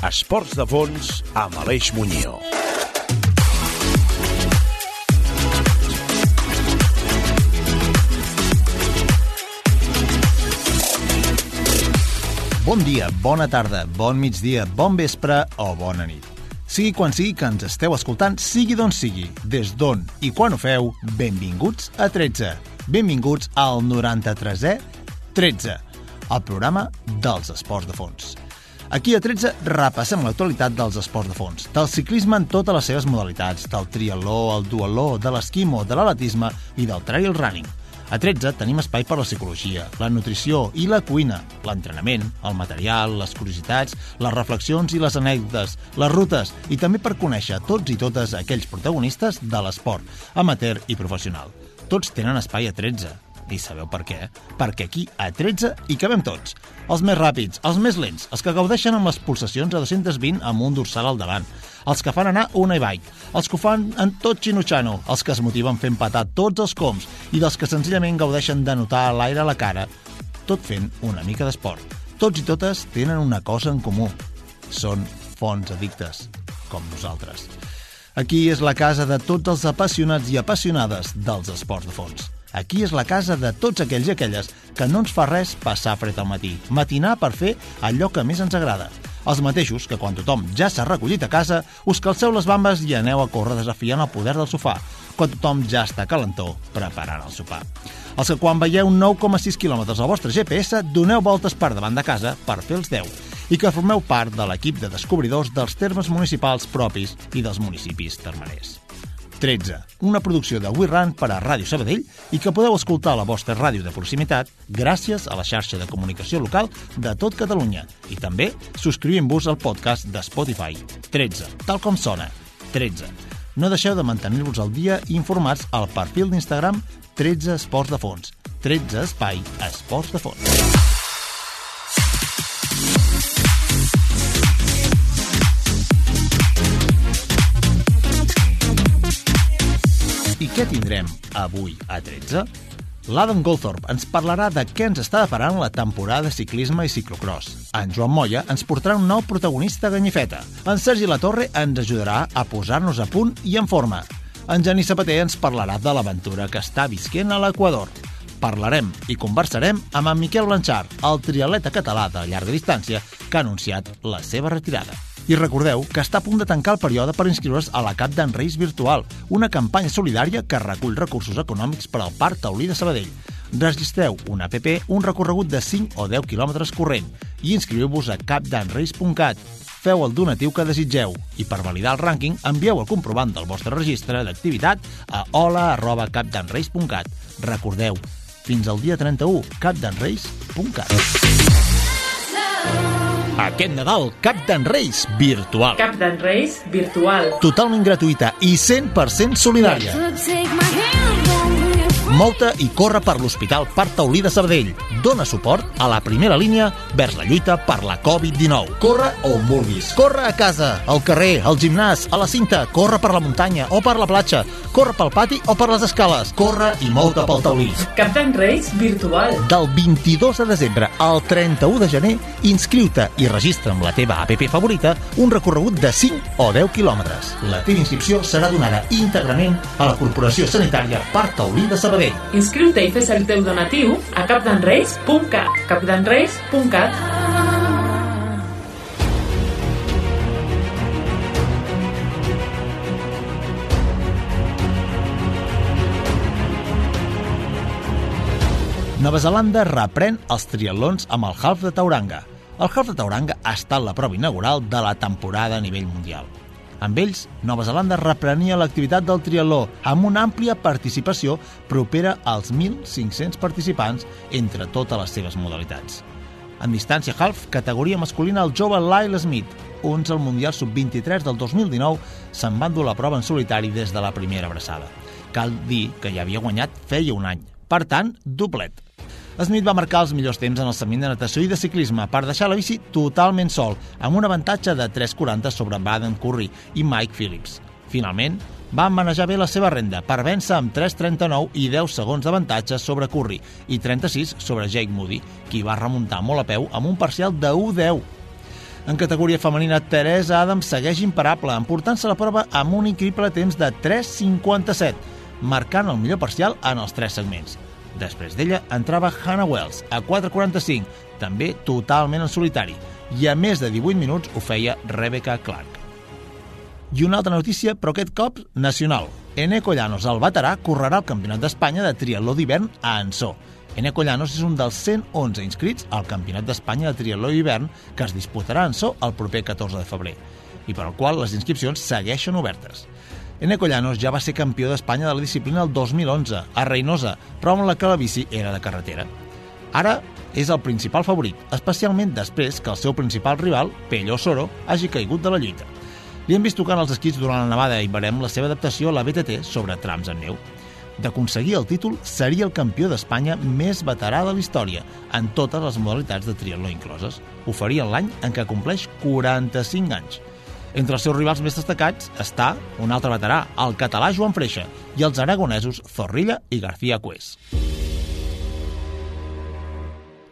13. Esports de fons amb Aleix Muñoz. Bon dia, bona tarda, bon migdia, bon vespre o bona nit. Sigui quan sigui que ens esteu escoltant, sigui d'on sigui, des d'on i quan ho feu, benvinguts a 13. Benvinguts al 93è 13, el programa dels esports de fons. Aquí a 13 repassem l'actualitat dels esports de fons, del ciclisme en totes les seves modalitats, del triatló, el dualó, de l'esquimo, de l'atletisme i del trail running. A 13 tenim espai per la psicologia, la nutrició i la cuina, l'entrenament, el material, les curiositats, les reflexions i les anècdotes, les rutes i també per conèixer tots i totes aquells protagonistes de l'esport, amateur i professional. Tots tenen espai a 13. I sabeu per què? Perquè aquí, a 13, hi cabem tots. Els més ràpids, els més lents, els que gaudeixen amb les pulsacions a 220 amb un dorsal al davant, els que fan anar una e-bike, els que ho fan en tot xinutxano, els que es motiven fent patar tots els coms i dels que senzillament gaudeixen de notar l'aire a la cara, tot fent una mica d'esport. Tots i totes tenen una cosa en comú. Són fons addictes, com nosaltres. Aquí és la casa de tots els apassionats i apassionades dels esports de fons. Aquí és la casa de tots aquells i aquelles que no ens fa res passar fred al matí, matinar per fer allò que més ens agrada. Els mateixos que quan tothom ja s'ha recollit a casa, us calceu les bambes i aneu a córrer desafiant el poder del sofà, quan tothom ja està calentó preparant el sopar. Els que quan veieu 9,6 quilòmetres al vostre GPS doneu voltes per davant de casa per fer els 10 i que formeu part de l'equip de descobridors dels termes municipals propis i dels municipis termeners. 13, una producció de We Run per a Ràdio Sabadell i que podeu escoltar a la vostra ràdio de proximitat gràcies a la xarxa de comunicació local de tot Catalunya i també subscrivint-vos al podcast de Spotify. 13, tal com sona, 13. No deixeu de mantenir-vos al dia i informats al perfil d'Instagram 13 Esports de Fons. 13 Espai Esports de Fons. Què tindrem avui a 13? L'Adam Goldthorpe ens parlarà de què ens està deparant la temporada de ciclisme i ciclocross. En Joan Moya ens portarà un nou protagonista ganyifeta. En Sergi Latorre ens ajudarà a posar-nos a punt i en forma. En Geni Sabater ens parlarà de l'aventura que està visquent a l'Equador. Parlarem i conversarem amb en Miquel Blanchard, el triatleta català de llarga distància que ha anunciat la seva retirada. I recordeu que està a punt de tancar el període per inscriure's a la Cap d'en Reis Virtual, una campanya solidària que recull recursos econòmics per al Parc Taulí de Sabadell. Registreu un app, un recorregut de 5 o 10 quilòmetres corrent i inscriu-vos a capdanreis.cat. Feu el donatiu que desitgeu i per validar el rànquing envieu el comprovant del vostre registre d'activitat a hola.capdanreis.cat. Recordeu, fins al dia 31, capdanreis.cat. Aquest Nadal, Cap d'en Reis virtual. Cap d'en Reis virtual. Totalment gratuïta i 100% solidària. Mouta i corre per l'Hospital Parc Taulí de Sabadell. Dóna suport a la primera línia vers la lluita per la Covid-19. Corre on vulguis. Corre a casa, al carrer, al gimnàs, a la cinta, corre per la muntanya o per la platja, corre pel pati o per les escales. Corre i mouta pel taulí. Cap d'en Reis virtual. Del 22 de desembre al 31 de gener, inscriu-te i registra amb la teva app favorita un recorregut de 5 o 10 quilòmetres. La teva inscripció serà donada íntegrament a la Corporació Sanitària Parc Taulí de Sabadell. Inscriu-te i fes el teu donatiu a capdanreis.cat capdanreis.cat Nova Zelanda reprèn els triatlons amb el Half de Tauranga. El Half de Tauranga ha estat la prova inaugural de la temporada a nivell mundial. Amb ells, Nova Zelanda reprenia l'activitat del triatló amb una àmplia participació propera als 1.500 participants entre totes les seves modalitats. En distància half, categoria masculina, el jove Lyle Smith, uns al Mundial Sub-23 del 2019, se'n va endur la prova en solitari des de la primera abraçada. Cal dir que ja havia guanyat feia un any. Per tant, doblet. Smith va marcar els millors temps en el semi de natació i de ciclisme per deixar la bici totalment sol, amb un avantatge de 3.40 sobre Baden Curry i Mike Phillips. Finalment, va manejar bé la seva renda per vèncer amb 3.39 i 10 segons d'avantatge sobre Curry i 36 sobre Jake Moody, qui va remuntar molt a peu amb un parcial de 1-10. En categoria femenina, Teresa Adams segueix imparable, emportant-se la prova amb un increïble temps de 3.57, marcant el millor parcial en els tres segments. Després d'ella entrava Hannah Wells, a 4.45, també totalment en solitari, i a més de 18 minuts ho feia Rebecca Clark. I una altra notícia, però aquest cop nacional. Eneco Llanos, el veterà, correrà el Campionat d'Espanya de triatló d'hivern a Ansó. Eneco Llanos és un dels 111 inscrits al Campionat d'Espanya de triatló d'hivern que es disputarà a Ansó el proper 14 de febrer i per al qual les inscripcions segueixen obertes. Eneco Llanos ja va ser campió d'Espanya de la disciplina el 2011, a Reinosa, però amb la que la bici era de carretera. Ara és el principal favorit, especialment després que el seu principal rival, Pello Soro, hagi caigut de la lluita. Li hem vist tocant els esquits durant la nevada i veurem la seva adaptació a la BTT sobre trams en neu. D'aconseguir el títol, seria el campió d'Espanya més veterà de la història, en totes les modalitats de triatló incloses. Ho faria l'any en què compleix 45 anys. Entre els seus rivals més destacats està un altre veterà, el català Joan Freixa, i els aragonesos Zorrilla i García Cués.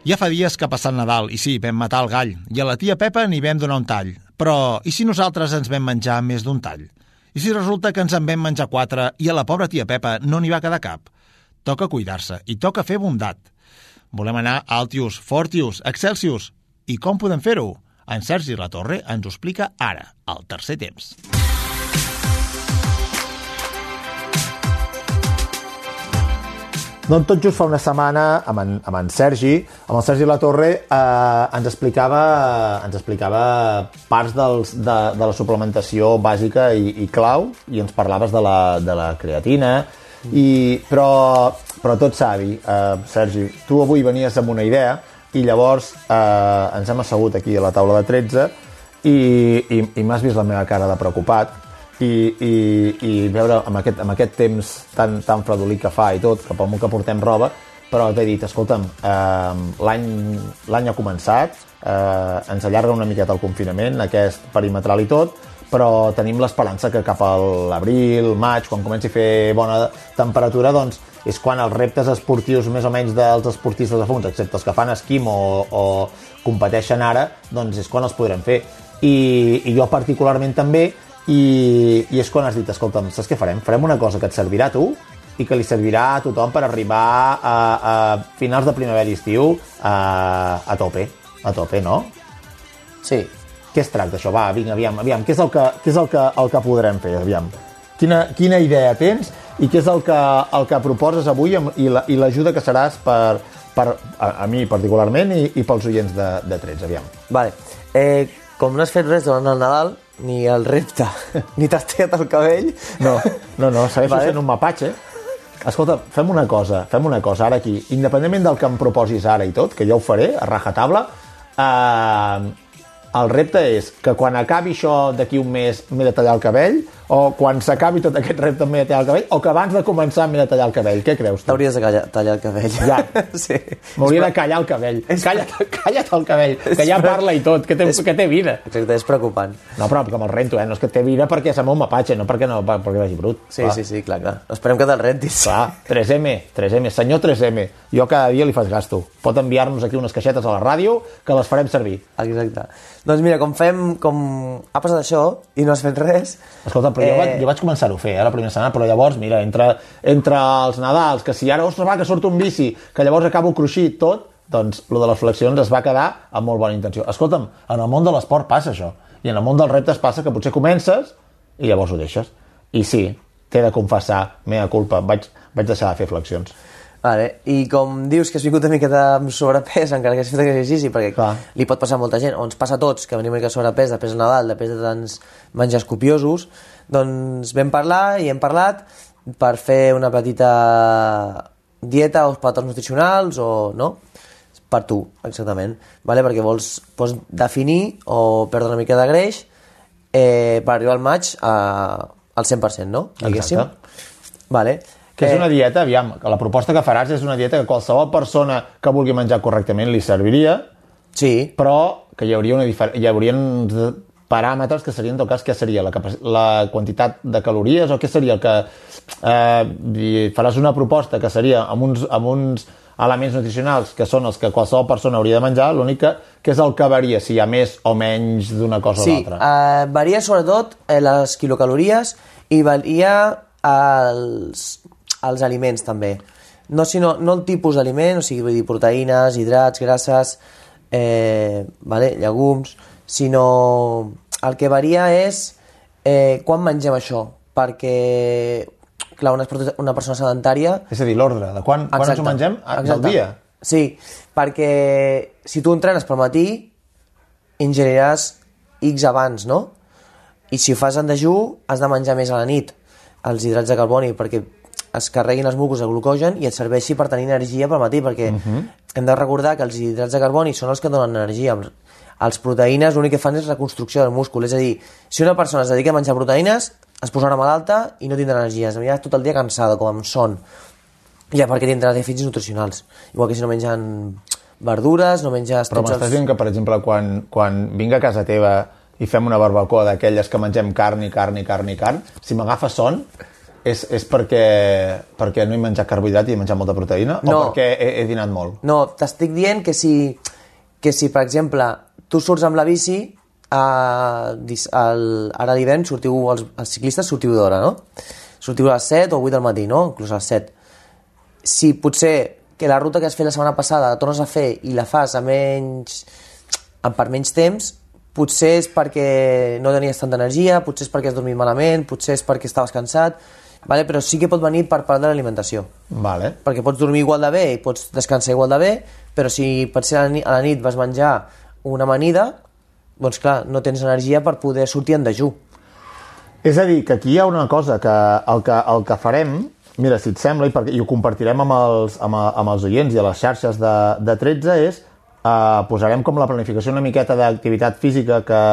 Ja fa dies que ha passat Nadal, i sí, vam matar el gall, i a la tia Pepa n'hi vam donar un tall. Però, i si nosaltres ens vam menjar més d'un tall? I si resulta que ens en vam menjar quatre i a la pobra tia Pepa no n'hi va quedar cap? Toca cuidar-se i toca fer bondat. Volem anar a Altius, Fortius, Excelsius. I com podem fer-ho? En Sergi La Torre ens ho explica ara, al tercer temps. Doncs tot just fa una setmana amb en, amb en Sergi, amb el Sergi La Torre, eh, ens, explicava, ens explicava parts dels, de, de la suplementació bàsica i, i clau i ens parlaves de la, de la creatina, i, però, però tot savi, eh, Sergi, tu avui venies amb una idea i llavors eh, ens hem assegut aquí a la taula de 13 i, i, i m'has vist la meva cara de preocupat i, i, i veure amb aquest, amb aquest temps tan, tan fredolí que fa i tot, que pel que portem roba, però t'he dit, escolta'm, eh, l'any ha començat, eh, ens allarga una miqueta el confinament, aquest perimetral i tot, però tenim l'esperança que cap a l'abril, maig, quan comenci a fer bona temperatura, doncs és quan els reptes esportius més o menys dels esportistes de fons, excepte els que fan esquim o, o competeixen ara, doncs és quan els podrem fer. I, i jo particularment també i, i és quan has dit, escolta'm, saps què farem? Farem una cosa que et servirà a tu i que li servirà a tothom per arribar a, a finals de primavera i estiu a, a tope, a tope, no? Sí. Què es tracta això? Va, vinga, aviam, aviam, què és el que, què és el que, el que podrem fer, aviam? Quina, quina idea tens i què és el que, el que proposes avui i l'ajuda la, que seràs per, per a, a mi particularment i, i pels oients de, de 13, aviam. Vale. Eh, com no has fet res durant el Nadal, ni el repte, ni t'has tallat el cabell... No, no, no, segueixo vale. sent un mapatge. Escolta, fem una cosa, fem una cosa, ara aquí, independentment del que em proposis ara i tot, que ja ho faré, a rajatabla, eh, el repte és que quan acabi això d'aquí un mes m'he de tallar el cabell o quan s'acabi tot aquest repte m'he de tallar el cabell o que abans de començar m'he de tallar el cabell. Què creus tu? T'hauries de callar, tallar el cabell. Ja. sí. M'hauria de callar el cabell. És... Calla't, calla't el cabell, que ja parla i tot, que té, és... que té vida. Exacte, és preocupant. No, però que me'l rento, eh? No és que té vida perquè és un mapatge, no perquè, no, perquè vagi brut. Sí, clar. sí, sí, clar, clar. Esperem que te'l rentis. Clar, 3M, 3M, senyor 3M. Jo cada dia li faig gasto. Pot enviar-nos aquí unes caixetes a la ràdio que les farem servir. Exacte. Doncs mira, com fem, com ha passat això i no has fet res... Escolta, però eh... jo, vaig, jo vaig començar-ho a fer, eh, la primera setmana, però llavors, mira, entre, entre els Nadals, que si ara, ostres, va, que surt un bici, que llavors acabo cruixit, tot, doncs, lo de les flexions es va quedar amb molt bona intenció. Escolta'm, en el món de l'esport passa això, i en el món dels reptes passa que potser comences i llavors ho deixes. I sí, t'he de confessar, mea culpa, vaig, vaig deixar de fer flexions. Vale. I com dius que has vingut una miqueta amb sobrepès, encara que has fet exercici, perquè Clar. li pot passar a molta gent, o ens passa a tots, que venim una mica sobrepès després de Nadal, després de tants menjars copiosos, doncs vam parlar i hem parlat per fer una petita dieta o patrons nutricionals o no? Per tu, exactament. Vale? Perquè vols, vols definir o perdre una mica de greix eh, per arribar al maig a, al 100%, no? Diguéssim. Exacte. Vale. Que és una dieta, aviam, la proposta que faràs és una dieta que qualsevol persona que vulgui menjar correctament li serviria, sí. però que hi hauria una hi haurien paràmetres que serien, en tot cas, què seria? La, la quantitat de calories o què seria el que... Eh, faràs una proposta que seria amb uns, amb uns, elements nutricionals que són els que qualsevol persona hauria de menjar, l'únic que, que és el que varia, si hi ha més o menys d'una cosa Sí, o l'altra. eh, varia sobretot eh, les quilocalories i varia els, els aliments també. No, sinó, no el tipus d'aliment, o sigui, vull dir, proteïnes, hidrats, grasses, eh, vale, llegums, sinó el que varia és eh, quan mengem això, perquè clar, una, una persona sedentària És a dir, l'ordre, de quan, quan ens ho mengem? Ah, Del Exacte. dia? Sí, perquè si tu entrenes pel matí, ingeriràs X abans, no? I si ho fas en dejú, has de menjar més a la nit els hidrats de carboni perquè es carreguin els mucos de glucogen i et serveixi per tenir energia pel matí, perquè uh -huh. hem de recordar que els hidrats de carboni són els que donen energia. Els- proteïnes l'únic que fan és reconstrucció del múscul, és a dir, si una persona es dedica a menjar proteïnes, es posarà malalta i no tindrà energia, es anirà tot el dia cansada, com amb son. Ja, perquè tindrà dèficits nutricionals. Igual que si no mengen verdures, no menges... Però m'estàs els- dient que, per exemple, quan, quan vinc a casa teva i fem una barbacoa d'aquelles que mengem carn i carn i carn i carn, si m'agafa son, és, és perquè, perquè no he menjat carbohidrat i he menjat molta proteïna? No. O perquè he, he dinat molt? No, t'estic dient que si, que si, per exemple, tu surts amb la bici, a, al, ara l'hivern sortiu, els, els ciclistes sortiu d'hora, no? Sortiu a les 7 o 8 del matí, no? Inclús a les 7. Si potser que la ruta que has fet la setmana passada la tornes a fer i la fas a menys, amb per menys temps, potser és perquè no tenies tanta energia, potser és perquè has dormit malament, potser és perquè estaves cansat, vale? però sí que pot venir per part de l'alimentació Vale. perquè pots dormir igual de bé i pots descansar igual de bé, però si potser a la nit, a la nit vas menjar una amanida, doncs clar, no tens energia per poder sortir en dejú. És a dir, que aquí hi ha una cosa que el que, el que farem, mira, si et sembla, i, perquè, i ho compartirem amb els, amb, amb els oients i a les xarxes de, de 13, és eh, posarem com la planificació una miqueta d'activitat física que,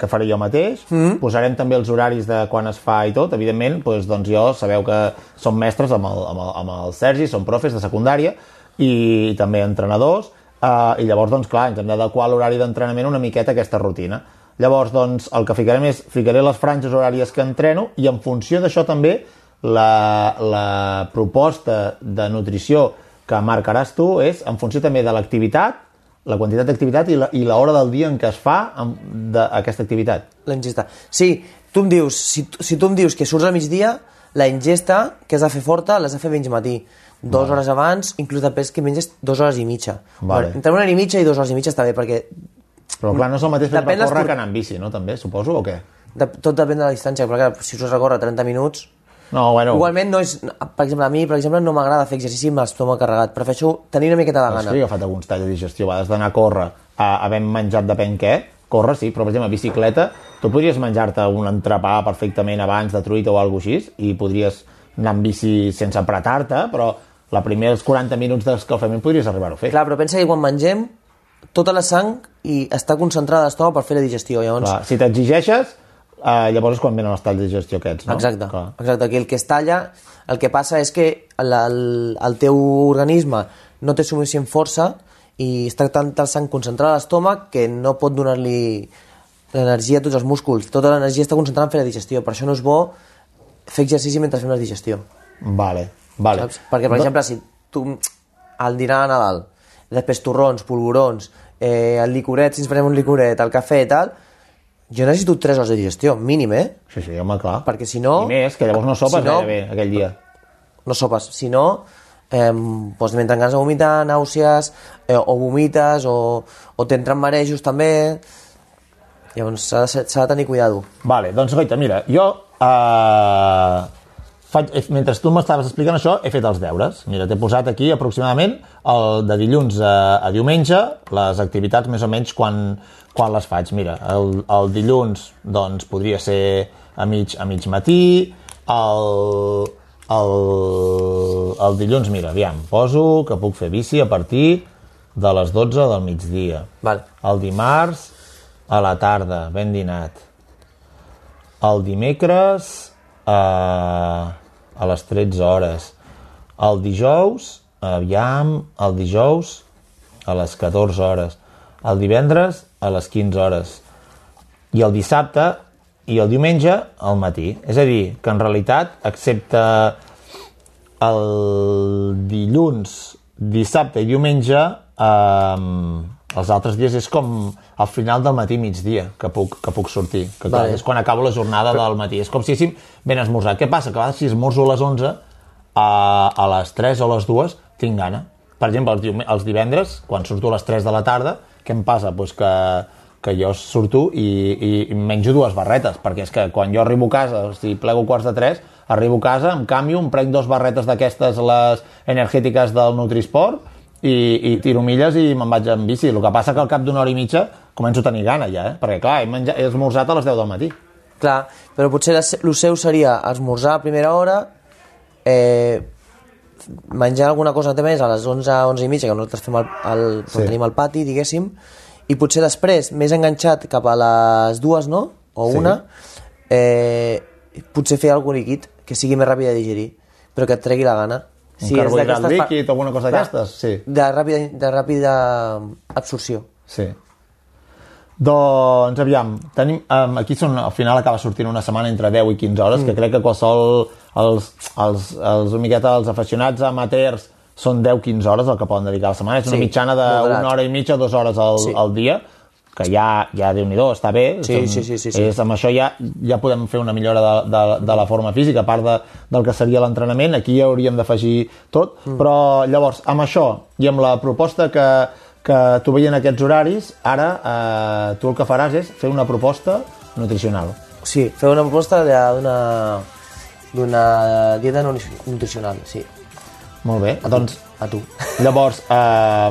que faré jo mateix, mm. posarem també els horaris de quan es fa i tot, evidentment, doncs, doncs jo sabeu que som mestres amb el, amb, el, amb el Sergi, som profes de secundària i també entrenadors, eh, i llavors, doncs clar, ens hem d'adequar l'horari d'entrenament una miqueta a aquesta rutina. Llavors, doncs, el que ficarem és, ficaré les franges horàries que entreno i en funció d'això també la, la proposta de nutrició que marcaràs tu és en funció també de l'activitat, la quantitat d'activitat i l'hora del dia en què es fa amb- d'aquesta activitat. La ingesta. Sí, tu em dius, si, si tu em dius que surts al migdia, la ingesta que has de fer forta l'has de fer menys matí. Dues hores abans, inclús després que menges dues hores i mitja. Vale. Bueno, entre una hora i mitja i dues hores i mitja està bé, perquè Però clar, no és el mateix per córrer que anar amb bici, no? També, suposo, o què? de, tot depèn de la distància, però clar, si surts a córrer 30 minuts, No, bueno... Igualment, no és, per exemple, a mi, per exemple, no m'agrada fer exercici amb l'estómac carregat. Prefereixo tenir una miqueta de gana. jo he agafat alguns talls de digestió, a vegades d'anar a córrer, a, havent menjat depèn què, córrer sí, però per exemple, bicicleta, tu podries menjar-te un entrepà perfectament abans de truita o alguna així, i podries anar amb bici sense apretar-te, però la primers 40 minuts d'escalfament podries arribar-ho a fer. Clar, però pensa que quan mengem, tota la sang i està concentrada a l'estómac per fer la digestió. Llavors, Clar, si t'exigeixes, eh, llavors és quan venen els talls de digestió aquests, no? Exacte, Clar. exacte. Aquí el que es talla, el que passa és que la, el, el teu organisme no té suficient força i està tanta sang concentrada a l'estómac que no pot donar-li l'energia a tots els músculs. Tota l'energia està concentrada en fer la digestió. Per això no és bo fer exercici mentre fem la digestió. Vale, vale. Saps? Perquè, per exemple, si tu al dinar de Nadal, després torrons, polvorons, eh, el licoret, si ens prenem un licoret, el cafè i tal, jo necessito 3 hores de digestió, mínim, eh? Sí, sí, home, clar. Perquè si no... I més, que llavors no sopes si no- gairebé aquell dia. no sopes, si no eh, doncs mentre ganes de vomitar, nàusees eh, o vomites o, o t'entren marejos també llavors s'ha de, ser- de tenir cuidado Vale, doncs goita, mira, jo eh, faig, eh, mentre tu m'estaves explicant això he fet els deures, mira, t'he posat aquí aproximadament el de dilluns a, a diumenge les activitats més o menys quan, quan les faig, mira el, el dilluns doncs podria ser a mig, a mig matí el, el, el dilluns, mira, aviam, poso que puc fer bici a partir de les 12 del migdia vale. el dimarts a la tarda, ben dinat. El dimecres a, a les 13 hores. El dijous, aviam, el dijous a les 14 hores. El divendres a les 15 hores. I el dissabte i el diumenge al matí. És a dir, que en realitat, excepte el dilluns dissabte i diumenge, eh, els altres dies és com al final del matí migdia que puc, que puc sortir, que clar, Vale. és quan acabo la jornada del matí. És com si haguéssim ben esmorzat. Què passa? Que a vegades si esmorzo a les 11, a, a les 3 o a les 2 tinc gana. Per exemple, els, els divendres, quan surto a les 3 de la tarda, què em passa? Pues que, que jo surto i, i, i menjo dues barretes, perquè és que quan jo arribo a casa, si plego quarts de 3, arribo a casa, em canvio, em prenc dos barretes d'aquestes, les energètiques del Nutrisport, i, i tiro milles i me'n vaig en bici. El que passa que al cap d'una hora i mitja començo a tenir gana ja, eh? perquè clar, he, menjat, he esmorzat a les 10 del matí. Clar, però potser el seu seria esmorzar a primera hora, eh, menjar alguna cosa més a les 11, 11 i mitja, que nosaltres fem el, el, Sí. sí. tenim el pati, diguéssim, i potser després, més enganxat cap a les dues, no? O Sí. una, eh, potser fer alguna líquid que sigui més ràpid de digerir, però que et tregui la gana. Un és carbohidrat líquid o alguna cosa d'aquestes? Sí. De ràpida, de ràpida absorció. Sí. Doncs, aviam, tenim, um, aquí són, al final acaba sortint una setmana entre 10 i 15 hores, mm. que crec que qualsevol, els, els, els, una miqueta, els aficionats amateurs són 10-15 hores el que poden dedicar a la setmana. És una Sí, mitjana d'una hora i mitja, dues hores al, Sí. al dia, que ja, ja déu nhi està bé. Sí, és, sí, sí, sí, sí. És, amb això ja, ja podem fer una millora de, de, de la forma física, a part de, del que seria l'entrenament, aquí ja hauríem d'afegir tot, mm. però llavors, amb això i amb la proposta que, que tu veient aquests horaris, ara eh, tu el que faràs és fer una proposta nutricional. Sí, fer una proposta de- d'una dieta nutri- nutricional, sí. Molt bé, doncs A tu. llavors eh,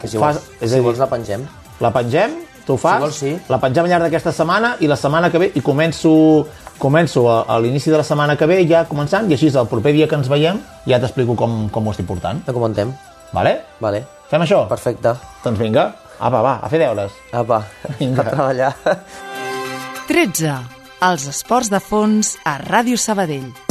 Que si, fas, vols, és si a dir, vols la pengem. La pengem, tu ho fas, vols, sí. la pengem al llarg d'aquesta setmana i la setmana que ve, i començo, començo a, a l'inici de la setmana que ve ja començant, i així el proper dia que ens veiem ja t'explico com, com ho estic portant. No comentem. Vale? Vale, Fem això? perfecte. Doncs vinga, apa, va, a fer deures. Apa, Vinga. a treballar. 13. Els esports de fons a Ràdio Sabadell.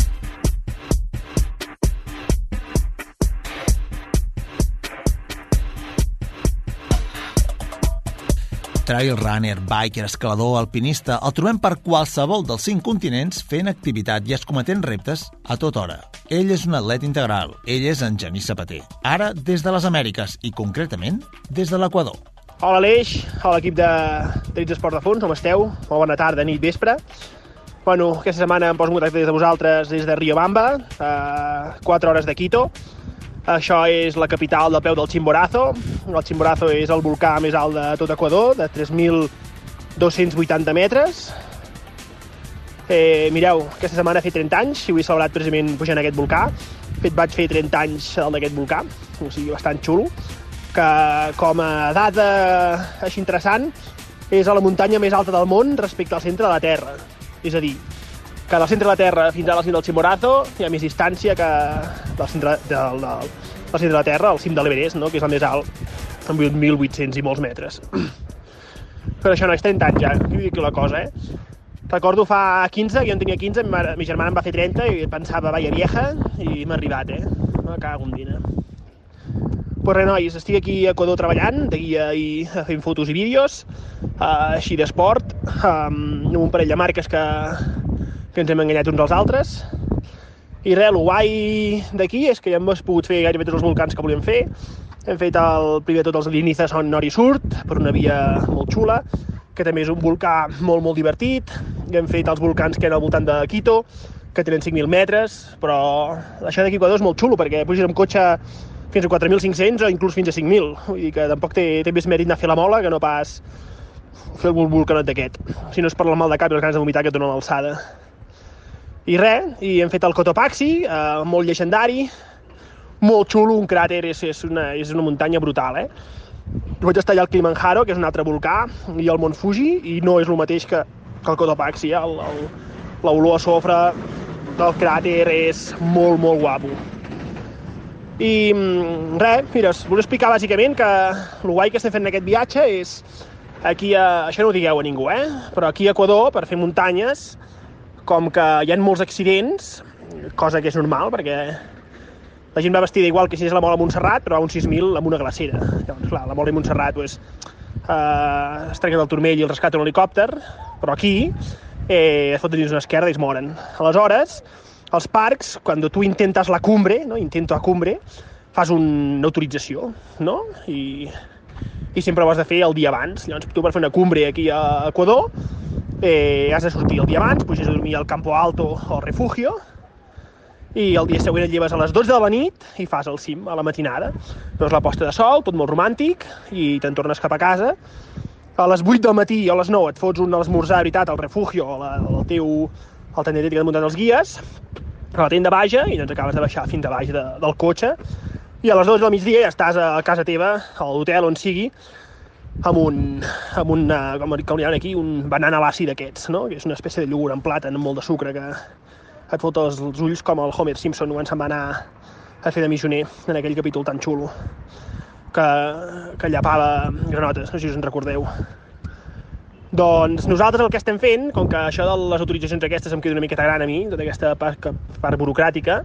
Trail runner, biker, escalador, alpinista, el trobem per qualsevol dels cinc continents fent activitat i escometent reptes a tota hora. Ell és un atlet integral, ell és en Genís Sabater. Ara des de les Amèriques i concretament des de l'Equador. Hola Aleix, hola equip de Trits Esports de Fons, com esteu? Molt bona tarda, nit, vespre. Bueno, aquesta setmana em poso en contacte des de vosaltres des de Riobamba, a 4 hores de Quito. Això és la capital del peu del Chimborazo. El Chimborazo és el volcà més alt de tot Equador, de 3.280 metres. Eh, mireu, aquesta setmana he fet 30 anys i ho he celebrat precisament pujant a aquest volcà. De fet, vaig fer 30 anys el d'aquest volcà, o sigui, bastant xulo que com a dada així interessant és a la muntanya més alta del món respecte al centre de la Terra. És a dir, que del centre de la Terra fins a la cim del Chimborazo hi ha més distància que del centre, del, del, del centre de la Terra, al cim de l'Everest, no? que és el més alt, amb 1.800 i molts metres. Però això no és 30 anys ja, que dic la cosa, eh? Recordo fa 15, que jo en tenia 15, ma, mi germana en va fer 30 i pensava, vaya vieja, i m'ha arribat, eh? Me cago en dina. Pues res, nois, estic aquí a Equador treballant, de guia i fent fotos i vídeos, uh, així d'esport, um, amb un parell de marques que, que ens hem enganyat uns als altres. I res, el guai d'aquí és que ja hem pogut fer gairebé tots els volcans que volíem fer. Hem fet el, primer de tot els Liniza Son Nord i Surt, per una via molt xula, que també és un volcà molt, molt divertit. I hem fet els volcans que ha al voltant de Quito, que tenen 5.000 metres, però això d'aquí a és molt xulo, perquè puges amb cotxe fins a 4.500 o inclús fins a 5.000. Vull dir que tampoc té, té més mèrit anar a fer la mola que no pas fer el volcanot d'aquest. Si no és per la mal de cap i les ganes de vomitar que et donen l'alçada. I res, i hem fet el Cotopaxi, eh, molt llegendari, molt xulo, un cràter, és, és, una, és una muntanya brutal, eh? Vaig estar allà al Kilimanjaro, que és un altre volcà, i el Mont Fuji, i no és el mateix que, que el Cotopaxi, eh? L'olor a sofre del cràter és molt, molt guapo. I mm, res, mira, us vull explicar bàsicament que el guai que estem fent en aquest viatge és aquí, a, això no ho digueu a ningú, eh? però aquí a Equador, per fer muntanyes, com que hi ha molts accidents, cosa que és normal, perquè la gent va vestida igual que si és la Mola Montserrat, però a un 6.000 amb una glacera. Llavors, clar, la Mola i Montserrat pues, eh, es trenquen el turmell i el rescaten un helicòpter, però aquí eh, es foten dins una esquerda i es moren. Aleshores, els parcs, quan tu intentes la cumbre, no? intento a cumbre, fas una autorització, no? I, i sempre ho has de fer el dia abans. Llavors, tu per fer una cumbre aquí a Equador, eh, has de sortir el dia abans, puges a dormir al Campo Alto o al Refugio, i el dia següent et lleves a les 12 de la nit i fas el cim a la matinada. Veus la posta de sol, tot molt romàntic, i te'n tornes cap a casa. A les 8 del matí o a les 9 et fots un esmorzar, veritat, al refugio, o al teu al tendètic de muntar els guies, a la tenda baixa, i doncs acabes de baixar fins a baix de, del cotxe, i a les 12 del migdia ja estàs a casa teva, a l'hotel on sigui, amb un, amb un, com, com hi ha aquí, un banana lassi d'aquests, no? que és una espècie de llúgur en plàtan amb molt de sucre que, et fot els, els ulls com el Homer Simpson quan se'n va anar a fer de missioner en aquell capítol tan xulo que, que llapava granotes, no sé si us en recordeu. Doncs nosaltres el que estem fent, com que això de les autoritzacions aquestes em queda una miqueta gran a mi, tota aquesta part, part burocràtica,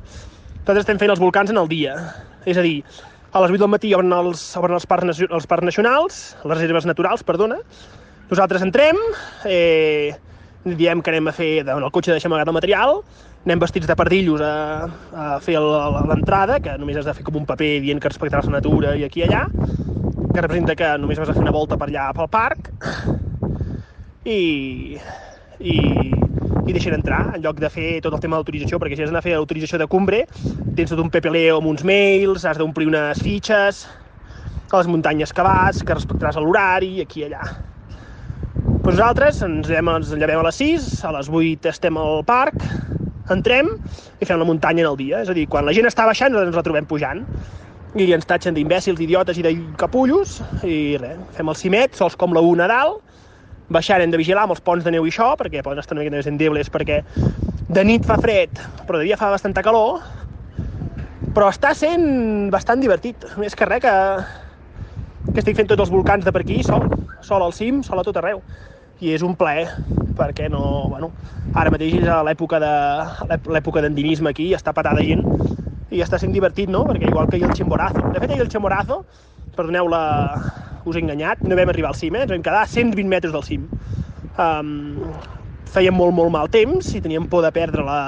nosaltres estem fent els volcans en el dia. És a dir, a les 8 del matí obren els, obren els, parcs, els parcs nacionals, les reserves naturals, perdona, nosaltres entrem, eh, diem que anem a fer, en el cotxe deixem amagat el material, anem vestits de pardillos a, a fer l'entrada, que només has de fer com un paper dient que respectaràs la natura i aquí i allà, que representa que només vas a fer una volta per allà pel parc, i, i, i deixen entrar, en lloc de fer tot el tema d'autorització, perquè si has d'anar a fer l'autorització de cumbre, tens tot un papeleo amb uns mails, has d'omplir unes fitxes, a les muntanyes que vas, que respectaràs l'horari, aquí i allà. Pues nosaltres ens, llevem, ens llevem a les 6, a les 8 estem al parc, entrem i fem la muntanya en el dia. És a dir, quan la gent està baixant, nosaltres ens la trobem pujant. I ens tatxen d'imbècils, d'idiotes i de capullos, i res, fem el cimet, sols com la una a dalt, baixant hem de vigilar amb els ponts de neu i això, perquè poden estar una mica més endebles, perquè de nit fa fred, però de dia fa bastanta calor, però està sent bastant divertit. Més que res que, que estic fent tots els volcans de per aquí sol, sol al cim, sol a tot arreu i és un plaer, perquè no, bueno, ara mateix és l'època de l'època d'endinisme aquí, està patada gent, i està sent divertit, no? Perquè igual que ahir el Chimborazo. De fet, ahir el Chimborazo, perdoneu la... us he enganyat, no vam arribar al cim, eh? Ens vam quedar a 120 metres del cim. Um, fèiem molt, molt mal temps i teníem por de perdre la,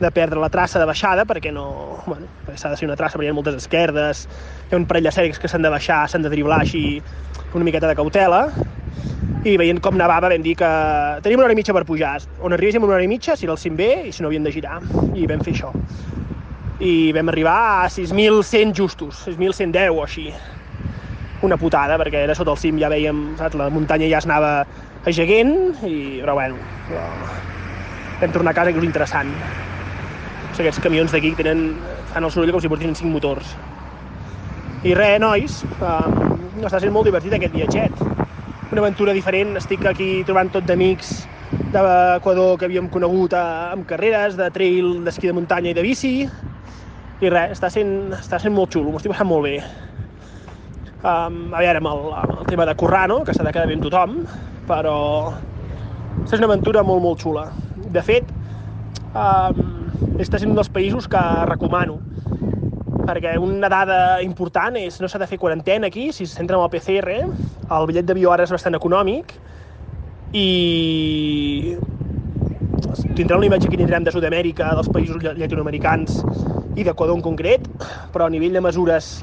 de perdre la traça de baixada perquè no... Bueno, s'ha de ser una traça perquè hi ha moltes esquerdes, hi ha un parell de sèries que s'han de baixar, s'han de driblar així una miqueta de cautela i veient com nevava vam dir que tenim una hora i mitja per pujar. On arribéssim una hora i mitja, si era el cim bé i si no havíem de girar. I vam fer això. I vam arribar a 6.100 justos, 6.110 o així. Una putada, perquè era sota el cim, ja veiem, saps, la muntanya ja es anava ageguent, i, però bueno, però... vam tornar a casa, que és interessant. Sigui, aquests camions d'aquí tenen, fan el soroll com si portin cinc motors. I res, nois, eh, està sent molt divertit aquest viatget una aventura diferent. Estic aquí trobant tot d'amics d'Equador que havíem conegut a, amb carreres, de trail, d'esquí de muntanya i de bici. I res, està sent, està sent molt xulo, m'ho estic passant molt bé. Um, a veure, amb el, amb el tema de currar, no? que s'ha de quedar bé amb tothom, però és una aventura molt, molt xula. De fet, um, està sent un dels països que recomano perquè una dada important és no s'ha de fer quarantena aquí, si s'entra amb el PCR, el bitllet d'avió ara és bastant econòmic i tindrà una imatge que tindrem de Sud-amèrica, dels països llatinoamericans i d'Equador en concret, però a nivell de mesures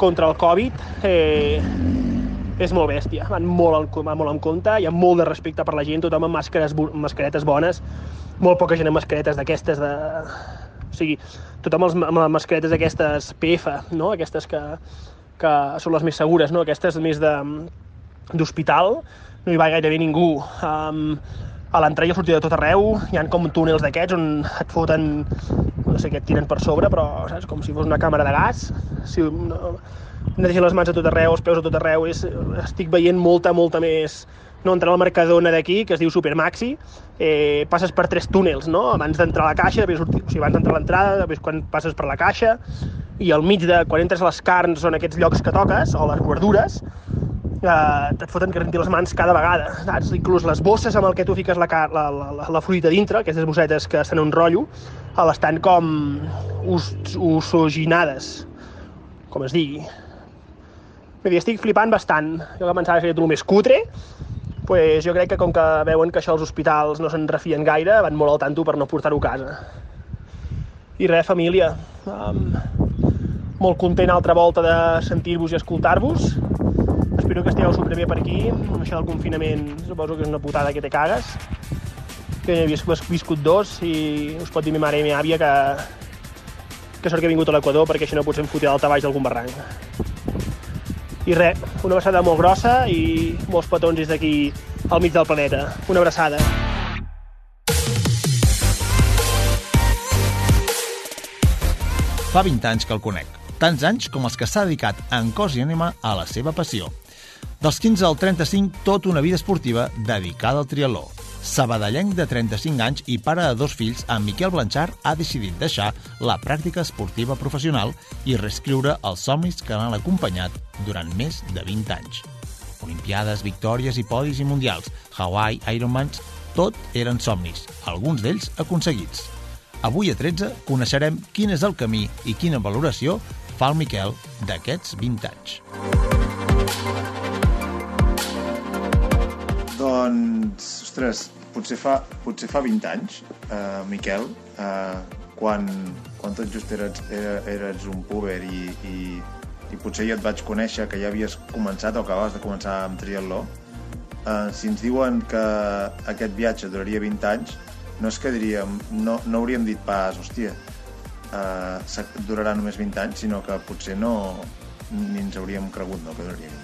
contra el Covid eh, és molt bèstia, van molt, van molt en compte, hi ha molt de respecte per la gent, tothom amb màscares, mascaretes bones, molt poca gent amb mascaretes d'aquestes de, o sigui, tothom amb les mascaretes aquestes PF, no? aquestes que, que són les més segures, no? aquestes més d'hospital, no hi va gairebé ningú. Um, a l'entrada i a sortida de tot arreu hi han com túnels d'aquests on et foten, no sé què et tiren per sobre, però saps? com si fos una càmera de gas. Si, no, deixen les mans a tot arreu, els peus a tot arreu, és, estic veient molta, molta més no, entrant al Mercadona d'aquí, que es diu Supermaxi, eh, passes per tres túnels, no? Abans d'entrar a la caixa, després sortir, o sigui, abans d'entrar a l'entrada, després quan passes per la caixa, i al mig de, quan entres a les carns, són aquests llocs que toques, o les guardures, eh, et foten que rentir les mans cada vegada, saps? Inclús les bosses amb el que tu fiques la, la, la, la fruita dintre, aquestes bossetes que estan un rotllo, estan com us, usoginades, com es digui. Vull dir, estic flipant bastant. Jo que pensava que seria tot més cutre, pues jo crec que com que veuen que això els hospitals no se'n refien gaire, van molt al tanto per no portar-ho a casa. I res, família, um, molt content altra volta de sentir-vos i escoltar-vos. Espero que estigueu superbé per aquí. Això del confinament suposo que és una putada que te cagues. Que he viscut dos i us pot dir mi mare i mi àvia que, que sort que he vingut a l'Equador perquè així no potser em fotia d'alta baix d'algun barranc. I res, una abraçada molt grossa i molts petons des d'aquí al mig del planeta. Una abraçada. Fa 20 anys que el conec, tants anys com els que s'ha dedicat en cos i ànima a la seva passió. Dels 15 al 35, tota una vida esportiva dedicada al triatló. Sabadellenc de 35 anys i pare de dos fills, en Miquel Blanchard ha decidit deixar la pràctica esportiva professional i reescriure els somnis que l'han acompanyat durant més de 20 anys. Olimpiades, victòries i podis i mundials, Hawaii, Ironmans, tot eren somnis, alguns d'ells aconseguits. Avui a 13 coneixerem quin és el camí i quina valoració fa el Miquel d'aquests 20 anys. Doncs, ostres, potser fa, potser fa 20 anys, eh, Miquel, eh, quan, quan tot just eres, eres un puber i, i, i potser ja et vaig conèixer que ja havies començat o acabaves de començar amb triatló, eh, si ens diuen que aquest viatge duraria 20 anys, no és que diríem, no, no hauríem dit pas, hòstia, eh, durarà només 20 anys, sinó que potser no ni ens hauríem cregut no, que duraria 20 anys.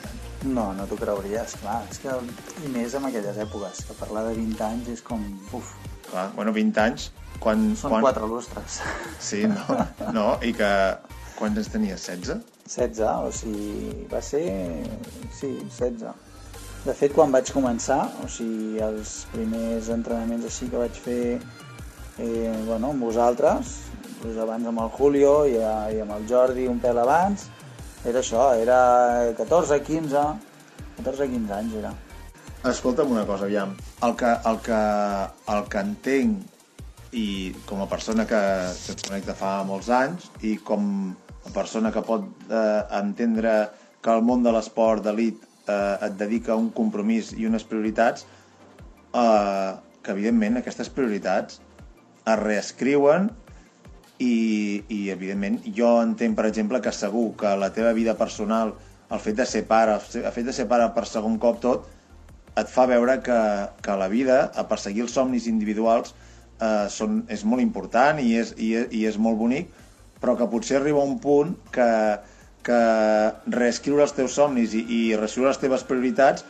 No, no t'ho creuries, clar. És que, I més en aquelles èpoques, que parlar de 20 anys és com... Uf. Clar, bueno, 20 anys... Quan, Són quan... quatre lustres. Sí, no, no, i que... Quants anys tenies? 16? 16, o sigui, va ser... Sí, 16. De fet, quan vaig començar, o sigui, els primers entrenaments així que vaig fer eh, bueno, amb vosaltres, doncs abans amb el Julio i, a, i amb el Jordi un pèl abans, era això, era 14, 15, 14, 15 anys era. Escolta'm una cosa, aviam. El que, el que, el que entenc i com a persona que, que et conec de fa molts anys i com a persona que pot eh, entendre que el món de l'esport d'elit eh, et dedica un compromís i unes prioritats eh, que evidentment aquestes prioritats es reescriuen i, i evidentment jo entenc per exemple que segur que la teva vida personal el fet de ser pare, el fet de ser pare per segon cop tot et fa veure que, que la vida, a perseguir els somnis individuals, eh, són, és molt important i és, i, és, i és molt bonic, però que potser arriba un punt que, que reescriure els teus somnis i, i reescriure les teves prioritats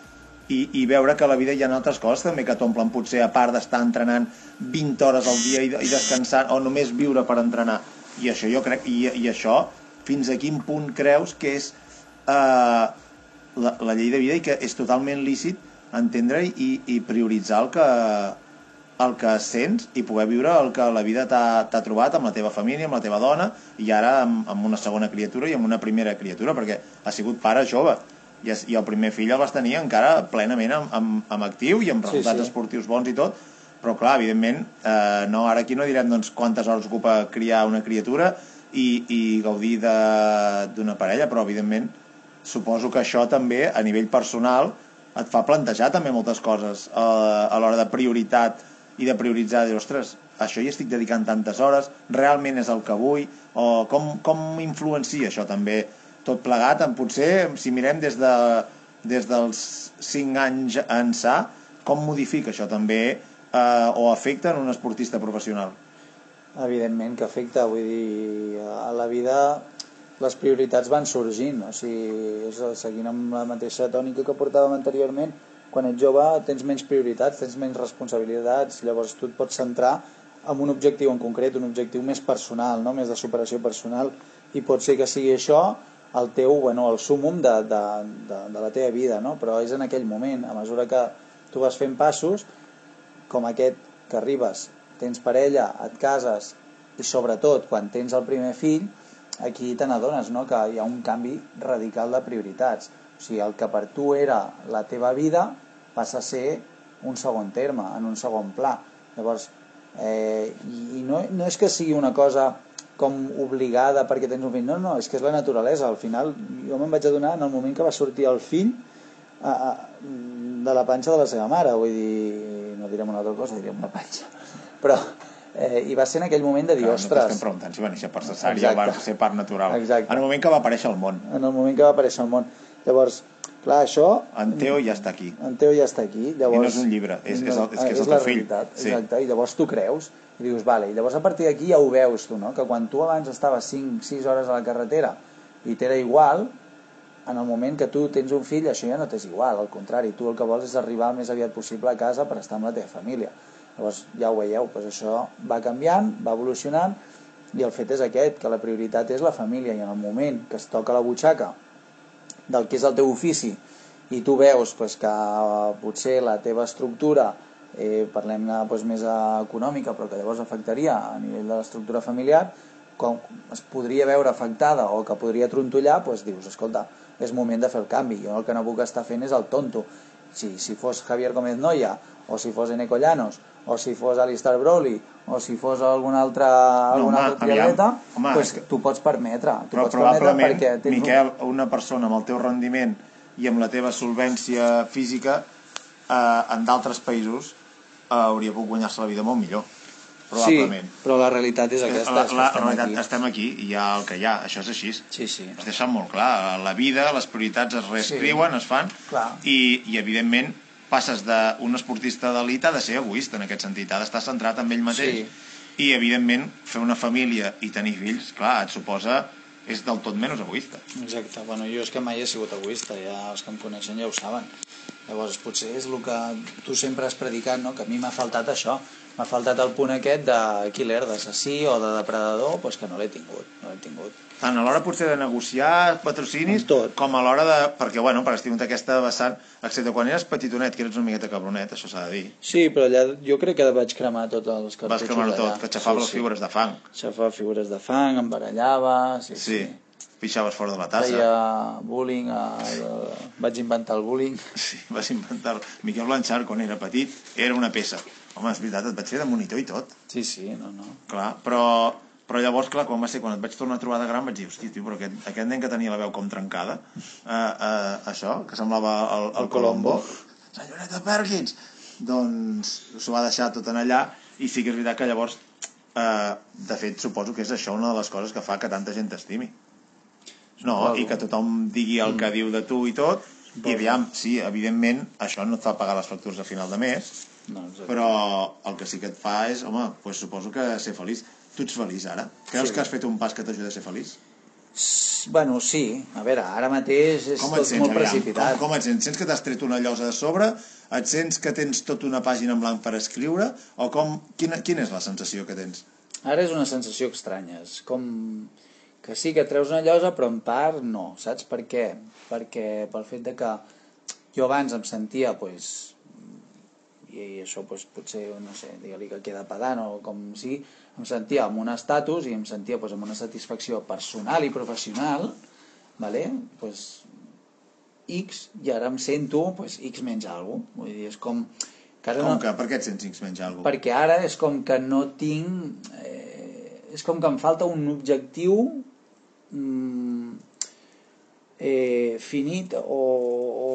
i, i veure que a la vida hi ha altres coses també que t'omplen potser a part d'estar entrenant 20 hores al dia i, i descansant o només viure per entrenar. I això jo crec i, i això fins a quin punt creus que és eh, la, la llei de vida i que és totalment lícit entendre i, i prioritzar el que, el que sents i poder viure el que la vida t'ha trobat amb la teva família, amb la teva dona i ara amb, amb una segona criatura i amb una primera criatura, perquè ha sigut pare jove i, i el primer fill el vas tenir encara plenament amb, amb, amb actiu i amb resultats sí, sí. esportius bons i tot, però clar, evidentment, eh, no, ara aquí no direm doncs, quantes hores ocupa criar una criatura i, i gaudir d'una parella, però evidentment suposo que això també a nivell personal et fa plantejar també moltes coses eh, a l'hora de prioritat i de prioritzar, dir, ostres, això hi estic dedicant tantes hores, realment és el que vull, o com, com influencia això també tot plegat, en potser, si mirem des, de, des dels 5 anys ençà, com modifica això també eh, o afecta en un esportista professional? Evidentment que afecta, vull dir, a la vida les prioritats van sorgint, o sigui, seguint amb la mateixa tònica que portàvem anteriorment, quan ets jove tens menys prioritats, tens menys responsabilitats, llavors tu et pots centrar en un objectiu en concret, un objectiu més personal, no? més de superació personal, i pot ser que sigui això el teu, bueno, el súmum de, de, de, de la teva vida, no? però és en aquell moment, a mesura que tu vas fent passos, com aquest que arribes, tens parella, et cases, i sobretot quan tens el primer fill, aquí te n'adones no? que hi ha un canvi radical de prioritats o sigui, el que per tu era la teva vida passa a ser un segon terme, en un segon pla. Llavors, eh, i no, no és que sigui una cosa com obligada perquè tens un fill, no, no, és que és la naturalesa. Al final, jo me'n vaig adonar en el moment que va sortir el fill a, a, de la panxa de la seva mare, vull dir, no direm una altra cosa, diríem una panxa. Però Eh, I va ser en aquell moment de dir, Clar, ostres... No t'estem preguntant si va néixer per cesària o va ser part natural. Exacte. En el moment que va aparèixer al món. En el moment que va aparèixer al món. Llavors, clar, això... En Teo ja està aquí. En Teo ja està aquí. Llavors, I no és un llibre, és- és el- és que és el la teu fill. realitat, Sí. exacte. I llavors tu creus, i dius, vale, i llavors a partir d'aquí ja ho veus tu, no? Que quan tu abans estaves 5-6 hores a la carretera i t'era igual, en el moment que tu tens un fill, això ja no t'és igual, al contrari, tu el que vols és arribar el més aviat possible a casa per estar amb la teva família. Llavors, ja ho veieu, doncs això va canviant, va evolucionant, i el fet és aquest, que la prioritat és la família, i en el moment que es toca la butxaca del que és el teu ofici, i tu veus pues, que potser la teva estructura, eh, parlem-ne pues, més econòmica, però que llavors afectaria a nivell de l'estructura familiar, com es podria veure afectada o que podria trontollar, doncs dius, escolta, és moment de fer el canvi. Jo el que no puc estar fent és el tonto. Si, si fos Javier Gómez Noya, o si fos Eneco Llanos, o si fos Alistair Broly, o si fos algun altre, algun home, altre aviam, triatleta, home, pues, és que- tu pots permetre. Tu Però pots permetre probablement, perquè tens Miquel, una persona amb el teu rendiment i amb la teva solvència física eh, en d'altres països hauria pogut guanyar-se la vida molt millor. Probablement. Sí, però la realitat és aquesta. la, la, estem la realitat, aquí. estem aquí i hi ha el que hi ha, això és així. Sí, sí. Es deixa molt clar, la vida, les prioritats es reescriuen, Sí. es fan, Clar. i, i evidentment passes d'un esportista d'elit a de ser egoista en aquest sentit, ha d'estar centrat en ell mateix. Sí. I evidentment fer una família i tenir fills, clar, et suposa és del tot menys egoista. Exacte, bueno, jo és que mai he sigut egoista, ja els que em coneixen ja ho saben. Llavors, potser és el que tu sempre has predicat, no? que a mi m'ha faltat això. M'ha faltat el punt aquest de killer, d'assassí o de depredador, doncs que no l'he tingut, no l'he tingut. Tant a l'hora potser de negociar patrocinis, tot. com a l'hora de... Perquè, bueno, perquè has tingut aquesta vessant, excepte quan eres petitonet, que eres una miqueta cabronet, això s'ha de dir. Sí, però allà jo crec que vaig cremar tots els cartutxos Vas cremar tot, que aixafava sí, les figures de fang. Aixafava figures de fang, em barallava... Sí, Sí. Pixaves fora de la tassa. Feia bullying, eh, vaig inventar el bullying. Sí, vas inventar... Miquel Blanchard, quan era petit, era una peça. Home, és veritat, et vaig fer de monitor i tot. Sí, sí, no, no. Clar, però, però llavors, clar, quan va ser, quan et vaig tornar a trobar de gran, vaig dir, hosti, tio, però aquest, aquest nen que tenia la veu com trencada, eh, eh, això, que semblava el, el, El Colombo. Senyoreta Perkins! Doncs s'ho va deixar tot en allà, i sí que és veritat que llavors, eh, de fet, suposo que és això una de les coses que fa que tanta gent t'estimi. No, i que tothom digui el que diu de tu i tot, i aviam, sí, evidentment, això no et fa pagar les factures a final de mes, no exacte. però el que sí que et fa és, home, pues suposo que ser feliç. Tu ets feliç ara? Creus Sí. que has fet un pas que t'ajuda a ser feliç? Bueno, sí, a veure, ara mateix és Com tot sents, molt aviam? precipitat. Com, com et sents? Sents que t'has tret una llosa de sobre? Et sents que tens tota una pàgina en blanc per escriure? O com, quina, quina és la sensació que tens? Ara és una sensació estranya, és com que sí que treus una llosa, però en part no, saps per què? Perquè pel fet de que jo abans em sentia, pues, i això pues, potser, no sé, digue-li que queda pedant o com sigui, em sentia amb un estatus i em sentia pues, amb una satisfacció personal i professional, vale? pues, X, i ara em sento pues, X menys alguna cosa. Vull dir, és com... Que ara Com no, que, per què et sents X menys alguna perquè ara és com que no tinc eh, és com que em falta un objectiu mm, eh, finit o, o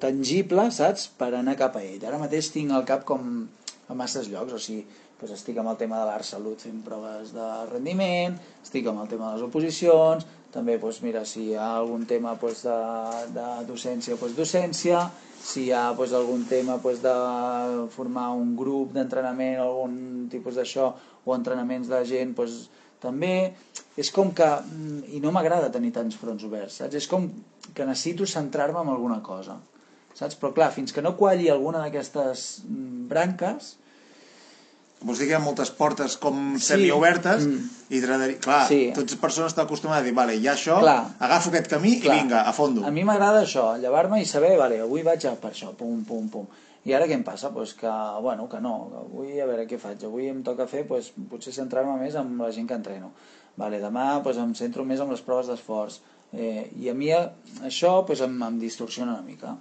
tangible, saps? Per anar cap a ell. Ara mateix tinc el cap com a masses llocs, o sigui, doncs estic amb el tema de l'art salut fent proves de rendiment, estic amb el tema de les oposicions, també doncs, mira, si hi ha algun tema doncs, de, de docència, doncs, docència, si hi ha doncs, algun tema doncs, de formar un grup d'entrenament algun tipus d'això, o entrenaments de gent, doncs, també és com que, mm, i no m'agrada tenir tants fronts oberts, saps? És com que necessito centrar-me en alguna cosa, saps? Però clar, fins que no qualli alguna d'aquestes mm, branques, Vols dir que hi ha moltes portes com Sí. semiobertes Mm. i t'agradaria... Clar, Sí. totes les persones estan acostumades a dir, vale, hi ha això, Clar. agafo aquest camí Clar. i vinga, a fondo. A mi m'agrada això, llevar-me i saber, vale, avui vaig a per això, pum, pum, pum. I ara què em passa? Pues que, bueno, que no, avui a veure què faig. Avui em toca fer, pues, potser centrar-me més amb la gent que entreno. Vale, demà pues, em centro més amb les proves d'esforç. Eh, I a mi això pues, em, em distorsiona una mica.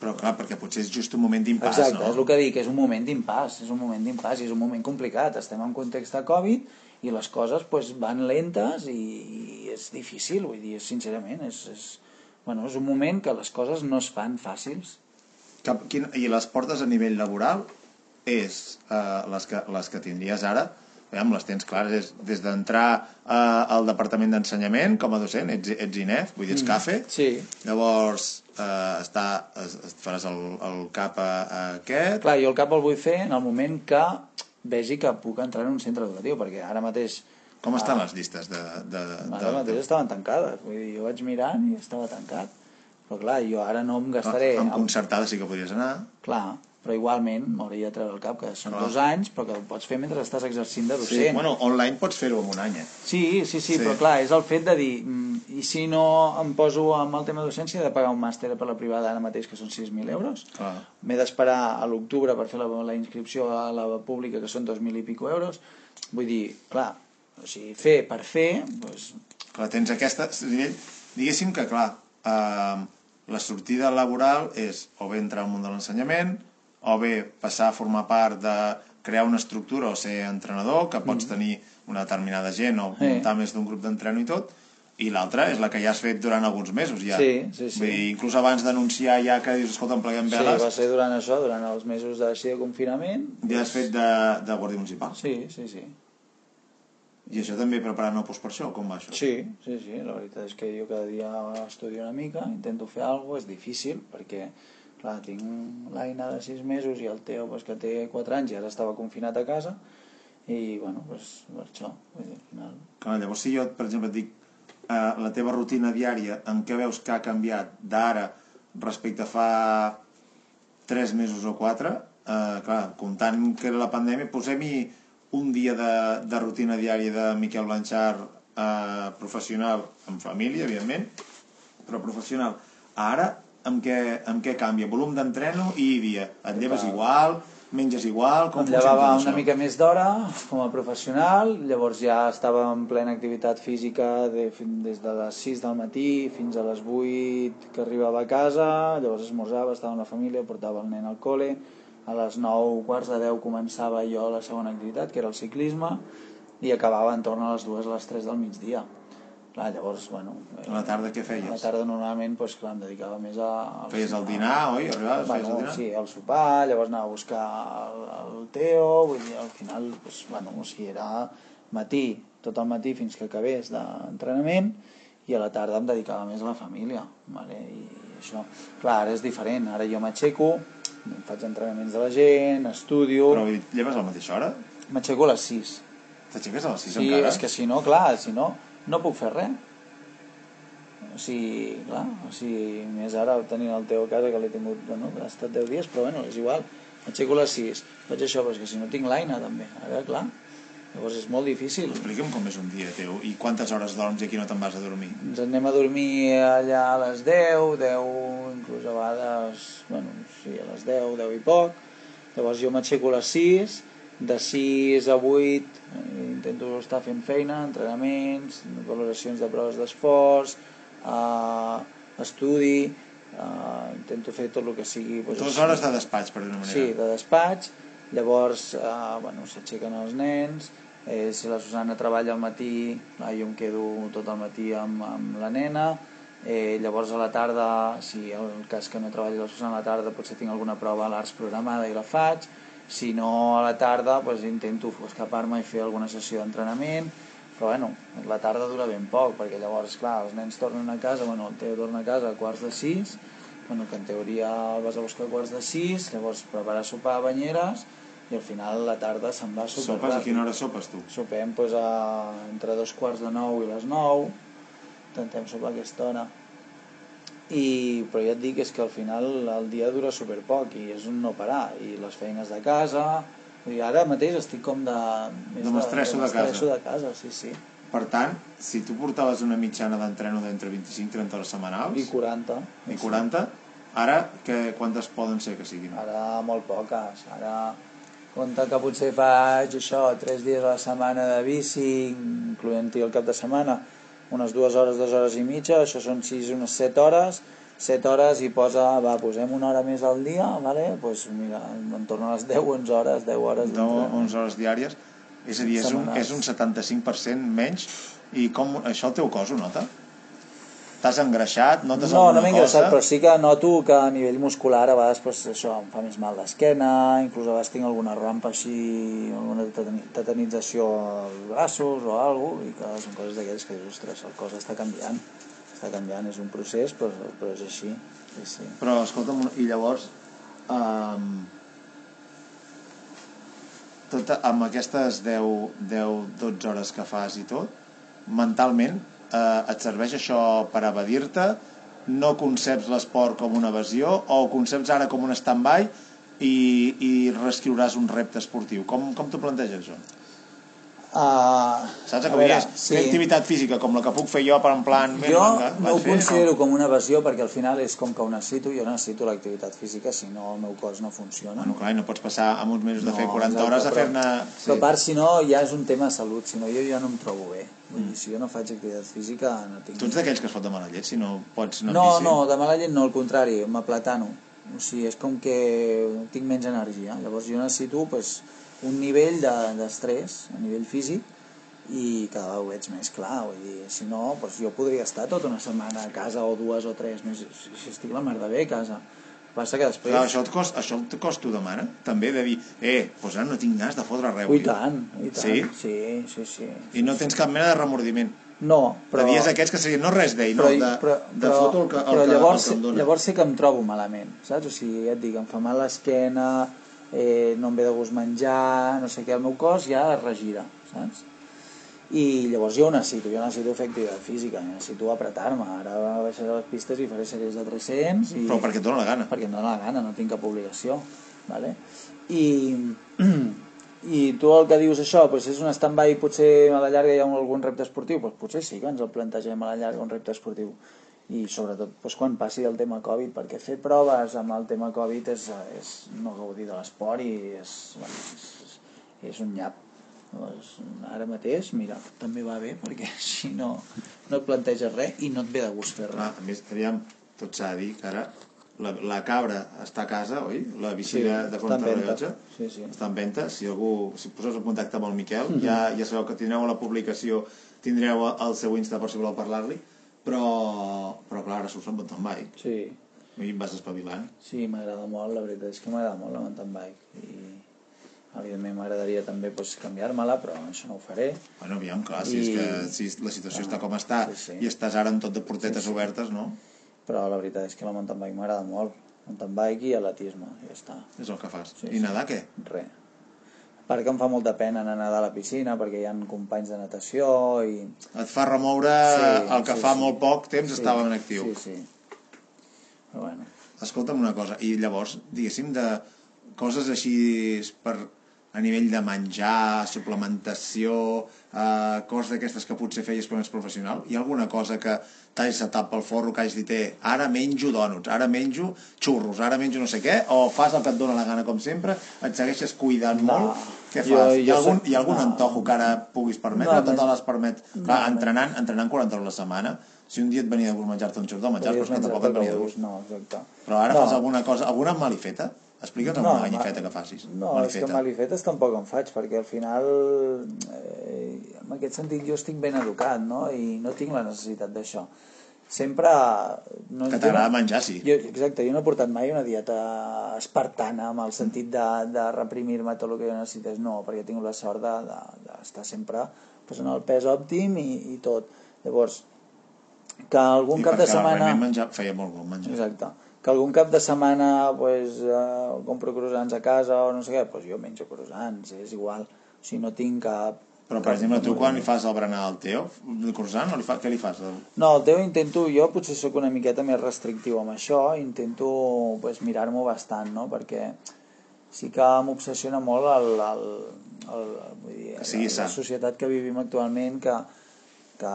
Però clar, perquè potser és just un moment d'impàs, Exacte, no? és el que dic, és un moment d'impàs, és un moment d'impàs i és un moment complicat. Estem en context de Covid i les coses pues, van lentes i, i és difícil, vull dir, sincerament, és, és, bueno, és un moment que les coses no es fan fàcils. Cap, quin, I les portes a nivell laboral és eh, les, que, les que tindries ara aviam, les tens clares, és des d'entrar eh, al Departament d'Ensenyament com a docent, ets, ets INEF, vull dir, ets Mm. CAFE, Sí. llavors eh, està, es, es, faràs el, el cap a, a aquest, Clar, jo el cap el vull fer en el moment que vegi que puc entrar en un centre educatiu, perquè ara mateix... com estan ah, les llistes de... de, de, Ara mateix estaven tancades, vull dir, jo vaig mirant i estava tancat. Però clar, jo ara no em gastaré... Amb concertada sí que podries anar. Clar, però igualment m'hauria de treure el cap, que són Clar. dos anys, però que ho pots fer mentre estàs exercint de Sí, docent. bueno, online pots fer-ho en un any, eh? Sí, sí, sí, Sí. però clar, és el fet de dir mm, i si no em poso amb el tema de docència he de pagar un màster per la privada ara mateix que són 6.000 euros m'he d'esperar a l'octubre per fer la, la inscripció a la pública que són 2.000 i pico euros vull dir, clar, o sigui, fer per fer doncs, Clar, tens aquesta... Diguéssim que, clar, eh, la sortida laboral és o bé entrar al món de l'ensenyament, o bé passar a formar part de crear una estructura o ser entrenador, que pots tenir una determinada gent o Sí. muntar més d'un grup d'entreno i tot, i l'altra és la que ja has fet durant alguns mesos ja. Sí, sí, sí. Vull dir, inclús abans d'anunciar ja que dius, escolta, em pleguem sí, veles, va ser durant això, durant els mesos de, de confinament ja has fet de, de guàrdia municipal. sí, sí, sí I això també preparant el post per això, com va això? Sí, sí, sí, la veritat és que jo cada dia estudio una mica, intento fer alguna cosa, és difícil perquè, clar, tinc l'Aina de 6 mesos i el Teo pues, que té 4 anys i ara estava confinat a casa i, bueno, pues, per això, vull dir, al final... Clar, llavors si jo, per exemple, et dic eh, la teva rutina diària, en què veus que ha canviat d'ara respecte a fa 3 mesos o 4, eh, clar, comptant que era la pandèmia, posem-hi un dia de, de rutina diària de Miquel Blanchard eh, professional, en família, evidentment, però professional. Ara, amb què, amb què canvia? Volum d'entreno i dia. Et lleves igual, menges igual, com em llevava una mica més d'hora com a professional, llavors ja estava en plena activitat física de, des de les 6 del matí fins a les 8 que arribava a casa, llavors esmorzava, estava amb la família, portava el nen al col·le, a les 9, quarts de 10 començava jo la segona activitat, que era el ciclisme, i acabava entorn a les 2 a les 3 del migdia. Clar, llavors, bueno... A la tarda què feies? A la tarda normalment, doncs, clar, em dedicava més a... Feies el dinar, oi? Arribaves, feies el Bueno, dinar? sí, el sopar, llavors anava a buscar el, el Teo, vull dir, al final, doncs, bueno, o sigui, era matí, tot el matí fins que acabés d'entrenament, i a la tarda em dedicava més a la família, vale? i això, clar, ara és diferent, ara jo m'aixeco, faig entrenaments de la gent, estudio... Però lleves a la mateixa hora? M'aixeco a les 6. T'aixeques a les 6 Sí, encara? és que si no, clar, si no, no puc fer res. O sigui, clar, o sigui, més ara tenint el teu a casa que l'he tingut, bueno, ha estat 10 dies, però bueno, és igual. M'aixeco a les 6, faig això, però és que si no tinc l'Aina també, ara, clar, llavors és molt difícil. Explica'm com és un dia teu i quantes hores dorms i aquí no te'n vas a dormir. Ens anem a dormir allà a les 10, 10, inclús a vegades, bueno, sí, a les 10, 10 i poc. Llavors jo m'aixeco a les 6, de 6 a 8 eh, intento estar fent feina, entrenaments, valoracions de proves d'esforç, eh, estudi, eh, intento fer tot el que sigui... Doncs, Dues hores de despatx, per dir-ho manera. Sí, de despatx, llavors eh, bueno, s'aixequen els nens, eh, si la Susana treballa al matí, clar, jo em quedo tot el matí amb, amb la nena, eh, llavors a la tarda, si el cas que no treballi la Susana a la tarda, potser tinc alguna prova a l'Arts programada i la faig, si no a la tarda doncs, intento escapar-me i fer alguna sessió d'entrenament, però bueno, la tarda dura ben poc, perquè llavors, clar, els nens tornen a casa, bueno, el Teo torna a casa a quarts de sis, bueno, que en teoria el vas a buscar a quarts de sis, llavors preparar sopar a banyeres, i al final la tarda se'n va super Sopes a quina hora sopes tu? Sopem doncs, a, entre dos quarts de nou i les nou, intentem sopar a aquesta hora. I, però ja et dic és que al final el dia dura super poc i és un no parar i les feines de casa i ara mateix estic com de més De mestresso de casa. mestresso de casa sí, sí. Per tant, si tu portaves una mitjana d'entreno d'entre 25 i 30 hores setmanals... i 40 I 40, ara que, quantes poden ser que siguin? ara molt poques ara compte que potser faig això tres dies a la setmana de bici incloent-hi el cap de setmana unes dues hores, dues hores i mitja això són sis, unes set hores set hores i posa, va, posem una hora més al dia vale? pues mira, en torno a les 10, 11 hores 10 hores No, d'entrenament. 11 hores diàries. És a dir, és un, és un 75% menys. I com això el teu cos ho nota? T'has engreixat? Notes No, no m'he engreixat, però sí que noto que a nivell muscular a vegades pues, això, em fa més mal d'esquena, inclús a vegades tinc alguna rampa així, alguna tetani- tetanització als braços o alguna cosa, i que són coses d'aquelles que dius, ostres, el cos està canviant, està canviant, és un procés, però, però és així. Sí, sí. Però, escolta'm, i llavors, um, tot, amb aquestes 10, 10, 12 hores que fas i tot, mentalment, eh, et serveix això per evadir-te? No conceps l'esport com una evasió o ho conceps ara com un stand-by i, i reescriuràs un repte esportiu? Com, com t'ho planteges, això? Uh, Saps? Que veure, és sí. activitat física com la que puc fer jo per en plan... "Mira, Jo vinga, no ho fer", considero com una evasió perquè al final és com que ho necessito, jo necessito l'activitat física, si no el meu cos no funciona. Bueno, clar, no pots passar amb uns mesos de fer 40 exacte, hores a fer-ne... Però a part, si no, ja és un tema de salut, si no jo ja no em trobo bé. Vull dir, si jo no faig activitat física, no tinc... Tu ets d'aquells que es fot de mala llet, si no pots No, bici? no, de mala llet no, al contrari, m'aplatano. O sigui, és com que tinc menys energia. Llavors jo necessito pues, un nivell de- d'estrès de, a nivell físic i cada vegada ho veig més clar. Vull dir, si no, pues, jo podria estar tota una setmana a casa o dues o tres més, si, si estic la merda bé a casa. Que passa que després... Clar, això et cost, això et cost t'ho demana, també, de dir, eh, doncs ara no tinc ganes de fotre res. Ui, avui. tant, i tant. Sí? Sí, sí, sí. I no tens cap mena de remordiment. No, però... De dies aquests que serien no res d'ell, no, de, però, de però, foto el que, el però que, llavors, el que em dona. llavors sé que em trobo malament, saps? O sigui, ja et dic, em fa mal l'esquena, eh, no em ve de gust menjar, no sé què, el meu cos ja es regira, saps? I llavors jo necessito, jo necessito fer activitat física, necessito apretar-me, ara baixaré a les pistes i faré sèries de 300 i... Però perquè et dóna la gana. Perquè em dóna la gana, no tinc cap obligació, vale? I, i tu el que dius això, doncs és un stand-by potser a la llarga hi ha un, algun repte esportiu, doncs potser sí que ens el plantegem a la llarga un repte esportiu i sobretot doncs, quan passi el tema Covid perquè fer proves amb el tema Covid és, és no gaudir de l'esport i és, bueno, és, és un nyap Llavors, ara mateix, mira, també va bé perquè així no, no et planteges res i no et ve de gust fer Clar, res. a més, aviam, tot s'ha de dir que ara la, la cabra està a casa, oi? La bici Sí, de, contrarrellotge. Sí, sí. està en venda. Si algú, si poseu en contacte amb el Miquel, Mhm. ja, ja sabeu que tindreu la publicació, tindreu el seu Insta per si voleu parlar-li, però, però clar, ara surts amb mountain bike. Sí. I em vas espavilant. Sí, m'agrada molt, la veritat és que m'agrada molt la mountain bike i evidentment m'agradaria també pues, canviar-me-la, però això no ho faré. Bueno, aviam, clar, si, I- és que, si la situació està com està sí, sí. i estàs ara amb tot de portetes Sí, sí. obertes, no? Però la veritat és que la mountain bike m'agrada molt. Mountain bike i atletisme, ja està. És el que fas. Sí, I sí. nedar què? Res. Perquè em fa molta pena anar a nedar a la piscina perquè hi ha companys de natació i... Et fa remoure el que fa molt poc temps estava en actiu. Sí, sí. Però bueno. Escolta'm una cosa, i llavors, diguéssim, de coses així per a nivell de menjar, suplementació, eh, coses d'aquestes que potser feies quan ets professional, hi ha alguna cosa que t'hagis saltat pel forro, que hagis dit, eh, ara menjo dònuts, ara menjo xurros, ara menjo no sé què, o fas el que et dóna la gana com sempre, et segueixes cuidant No, molt, què jo- fas? hi, ha jo algun, hi ha algun no. antojo que ara puguis permetre, No, o te les permet? No, Clar, entrenant, entrenant 40 hores a la setmana, si un dia et venia de gust menjar-te un xurro, del menjar, però és que tampoc et venia de menjar-te gust. No, exacte. Però ara no. fas alguna cosa, alguna malifeta? Explica'ns alguna ma- malifeta que facis. No, és que malifetes tampoc en faig, perquè al final, eh, en aquest sentit, jo estic ben educat, no?, i no tinc la necessitat d'això. Sempre... No, Que t'agrada no- menjar, sí. Jo, exacte, jo no he portat mai una dieta espartana amb el sentit de, de reprimir-me tot el que jo necessités, no, perquè he tingut la sort d'estar de, de, sempre pues, en el pes òptim i, i tot. Llavors, que algun I cap de setmana... menjar, feia molt bon menjar. Exacte. Que algun cap de setmana pues, eh, compro croissants a casa o no sé què, pues jo menjo croissants, és igual. O sigui, no tinc cap... Però, per exemple, tu quan li fas el berenar al Teo, el croissant, o li fa, què li fas? No, el teu intento, jo potser sóc una miqueta més restrictiu amb això, intento pues, mirar-m'ho bastant, no? Perquè sí que m'obsessiona molt el, el, el, vull dir, la, la societat que vivim actualment, que, que,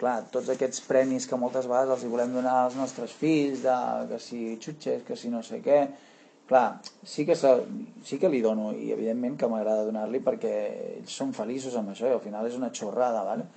clar, tots aquests premis que moltes vegades els hi volem donar als nostres fills, de, que si xutxes, que si no sé què, clar, sí que, se, sí que li dono i evidentment que m'agrada donar-li perquè ells són feliços amb això i al final és una xorrada, ¿vale?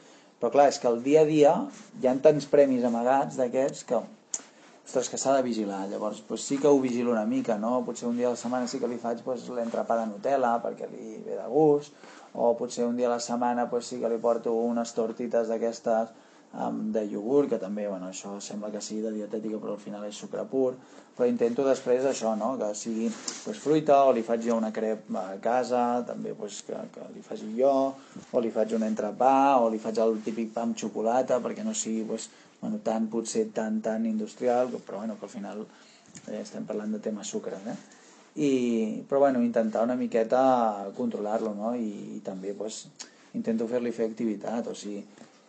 però clar, és que el dia a dia hi ha tants premis amagats d'aquests que ostres, que s'ha de vigilar, llavors pues, sí que ho vigilo una mica, no? potser un dia a la setmana sí que li faig pues, l'entrepà de Nutella perquè li ve de gust, o potser un dia a la setmana pues, sí que li porto unes tortites d'aquestes amb, de iogurt, que també, bueno, això sembla que sigui de dietètica, però al final és sucre pur, però intento després això, no? que sigui pues, fruita, o li faig jo una crep a casa, també pues, que, que li faci jo, o li faig un entrepà, o li faig el típic pa amb xocolata, perquè no sigui pues, bueno, tan, potser tan, tan industrial, però bueno, que al final eh, estem parlant de tema sucre, eh? I, però bueno, intentar una miqueta controlar-lo, no? I, i també pues, intento fer-li fer activitat, o sigui,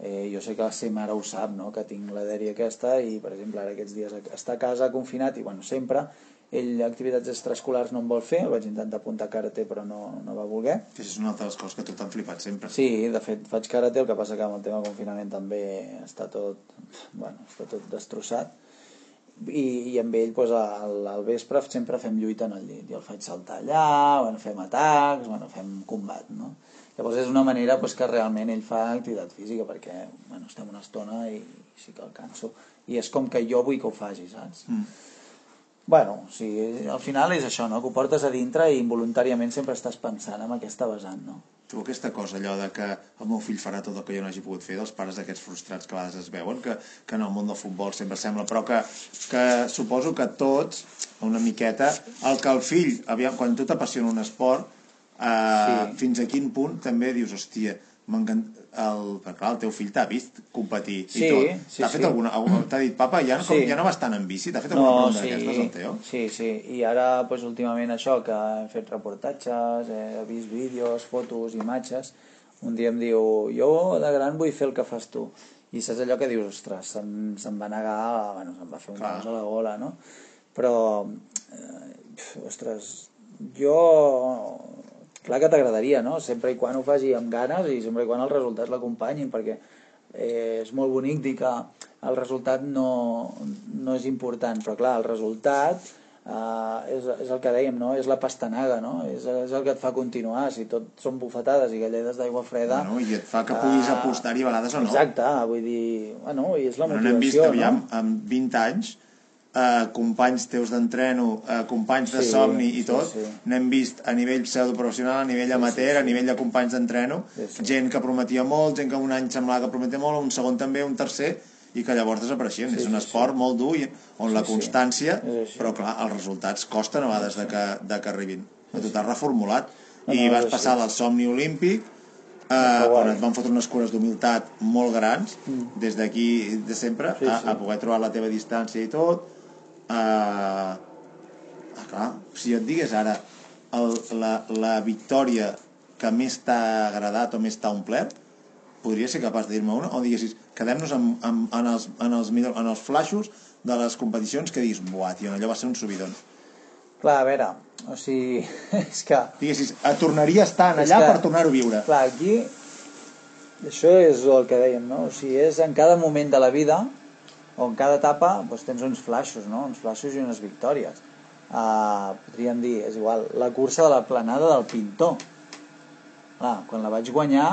Eh, jo sé que la seva mare ho sap, no? que tinc la dèria aquesta i, per exemple, ara aquests dies està a casa confinat i, bueno, sempre ell activitats extraescolars no en vol fer, el vaig intentar apuntar a karate però no, no va voler. Que és una altra de les coses que tu t'han flipat sempre. Sí, de fet faig karate, el que passa que amb el tema confinament també està tot, bueno, està tot destrossat i, i amb ell doncs, al, al vespre sempre fem lluita en el llit jo el faig saltar allà, bueno, fem atacs bueno, fem combat no? Llavors és una manera pues, que realment ell fa activitat física perquè bueno, estem una estona i sí que el canso. I és com que jo vull que ho faci, saps? Mm. Bueno, o sigui, al final és això, no? que ho portes a dintre i involuntàriament sempre estàs pensant en aquesta vessant, no? Tu aquesta cosa, allò de que el meu fill farà tot el que jo no hagi pogut fer, dels pares d'aquests frustrats que a vegades es veuen, que, que en el món del futbol sempre sembla, però que, que suposo que tots, una miqueta, el que el fill, aviam, quan tu t'apassiona un esport, Uh, sí. Fins a quin punt també dius, hòstia, el, clar, el teu fill t'ha vist competir sí, i tot. Sí, t'ha sí. fet alguna, t'ha dit, papa, ja, no, sí. com, ja no vas tant en bici? T'ha fet alguna no, ronda sí, d'aquestes, el teu? Sí, sí, i ara pues, últimament això, que hem fet reportatges, he vist vídeos, fotos, imatges, un dia em diu, jo de gran vull fer el que fas tu. I saps allò que dius, ostres, se'm, se'm va negar, bueno, se'm va fer un cas a la gola, no? Però, eh, ostres, jo clar que t'agradaria, no? Sempre i quan ho faci amb ganes i sempre i quan els resultats l'acompanyin, perquè eh, és molt bonic dir que el resultat no, no és important, però clar, el resultat eh, és, és el que dèiem, no? és la pastanaga, no? és, és el que et fa continuar, si tot són bufetades i galledes d'aigua freda... Bueno, I et fa que puguis uh, apostar-hi a vegades o no. Exacte, vull dir, bueno, i és la motivació, n'hem vist, aviam, no? amb 20 anys, eh, companys teus d'entreno, eh, companys de Sí, somni i tot, sí, sí. n'hem vist a nivell pseudoprofessional, a nivell amateur, a nivell de companys d'entreno, Sí, sí. gent que prometia molt, gent que un any semblava que prometia molt, un segon també, un tercer, i que llavors desapareixien. Sí, és un sí, esport molt dur, i, on la Sí, sí. constància, així. però clar, els resultats costen a vegades de que, de que arribin. Però tu t'has reformulat, No, i no, vas passar del somni olímpic eh, guai. on et van fotre unes cures d'humilitat molt grans Mm. des d'aquí de sempre Sí, a, sí. a poder trobar la teva distància i tot eh, ah, clar, si et digués ara el, la, la victòria que més t'ha agradat o més t'ha omplert podria ser capaç de dir-me una? O diguessis, quedem-nos en, en, en, els, en, els, millor- en els flaixos de les competicions que diguis, buah, tio, allò va ser un subidon Clar, a veure, o sigui, és que... diguessis, et tornaria a estar allà que- per tornar-ho a viure Clar, aquí, això és el que dèiem, no? O sigui, és en cada moment de la vida, o en cada etapa, doncs tens uns flaixos, no? Uns flaixos i unes victòries. Uh, podríem dir, és igual, la cursa de la planada del pintor. Clar, quan la vaig guanyar,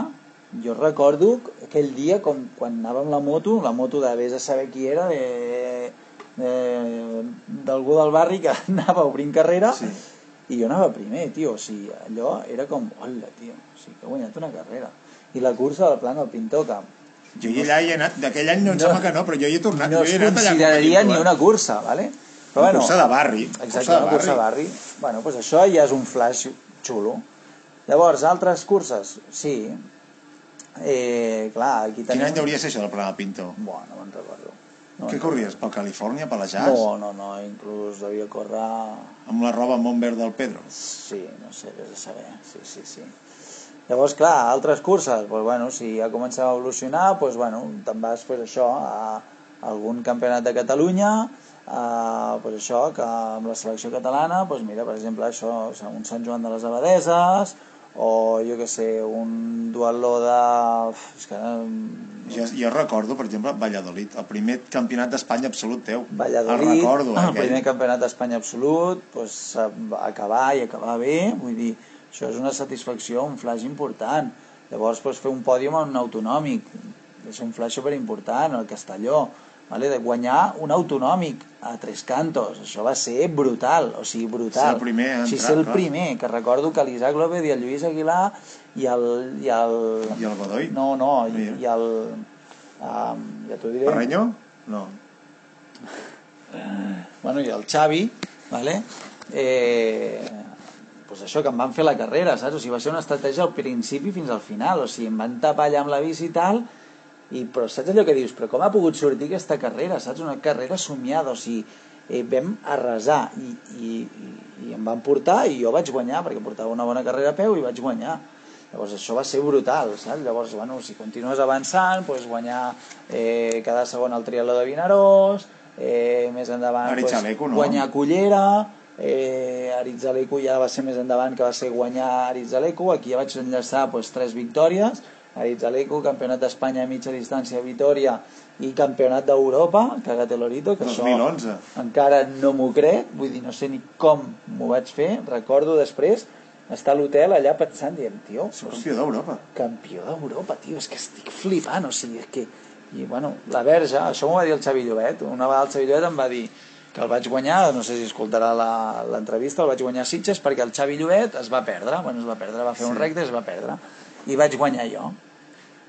jo recordo aquell dia com quan anava amb la moto, la moto de vés a saber qui era, de, de, d'algú del barri que anava obrint carrera, Sí. i jo anava primer, tio, o sigui, allò era com, hola, tio, o sigui, que he guanyat una carrera. I la cursa del plano del pintor, que jo hi he anat, d'aquell any no em No. sembla que no, però jo hi he tornat, no jo hi es he anat allà consideraria ni una cursa, ¿vale? Però Una bueno, cursa de barri, Exacte, cursa de una cursa de barri. Bueno, doncs això ja és un flash xulo. Llavors, altres curses, sí. Eh, clar, aquí Quin tenim... any hauria ser això del Pla del Pintor? Buah, no me'n recordo. No, Què corries? Pel Califòrnia, per la Jazz? No, no, no, inclús devia córrer... Amb la roba Montbert del Pedro? Sí, no sé, vés a saber. Sí, sí, sí. Llavors, clar, altres curses, doncs, bueno, si ja comencem a evolucionar, doncs, bueno, te'n vas pues, això, a algun campionat de Catalunya, a, pues, això, que amb la selecció catalana, doncs, mira, per exemple, això, un Sant Joan de les Abadeses, o jo que sé, un duatló de... És que, Jo, jo recordo, per exemple, Valladolid, el primer campionat d'Espanya absolut teu. Valladolid, El recordo, eh, el aquell. primer campionat d'Espanya absolut, doncs, va acabar i acabar bé, vull dir, això és una satisfacció, un flash important. Llavors, doncs, fer un pòdium en un autonòmic, és un flash superimportant, el Castelló, vale? de guanyar un autonòmic a tres cantos, això va ser brutal, o sigui, brutal. Ser el primer a o sigui, entrar, ser el clar. primer, que recordo que l'Isaac López i el Lluís Aguilar i el... I el, I el Godoy? no, no, i, i el... Um, ja t'ho diré. Parreño? No. Bueno, i el Xavi, vale? eh, pues això, que em van fer la carrera, saps? O sigui, va ser una estratègia al principi fins al final, o sigui, em van tapar allà amb la bici i tal, i, però saps allò que dius? Però com ha pogut sortir aquesta carrera, saps? Una carrera somiada, o sigui, eh, vam arrasar i, i, i, em van portar i jo vaig guanyar, perquè portava una bona carrera a peu i vaig guanyar. Llavors això va ser brutal, saps? Llavors, bueno, si continues avançant, pues, guanyar eh, cada segon el triatló de Vinaròs, eh, més endavant pues, no? guanyar Cullera, eh, Aritzaleco ja va ser més endavant que va ser guanyar Aritzaleco, aquí ja vaig enllaçar pues, tres victòries, Aritzaleco, campionat d'Espanya a mitja distància a Vitoria i campionat d'Europa, cagate l'orito, que 2011. això encara no m'ho crec, vull dir, no sé ni com m'ho vaig fer, recordo després estar a l'hotel allà pensant, diem, tio, Campió d'Europa. campió d'Europa, tio, és que estic flipant, o sigui, és que... I, bueno, la Verge, això m'ho va dir el Xavi Llobet, una vegada el Xavi Llobet em va dir que el vaig guanyar, no sé si escoltarà la- l'entrevista, el vaig guanyar a Sitges perquè el Xavi Llobet es va perdre, bueno, es va perdre, va fer un recte es va perdre, i vaig guanyar jo.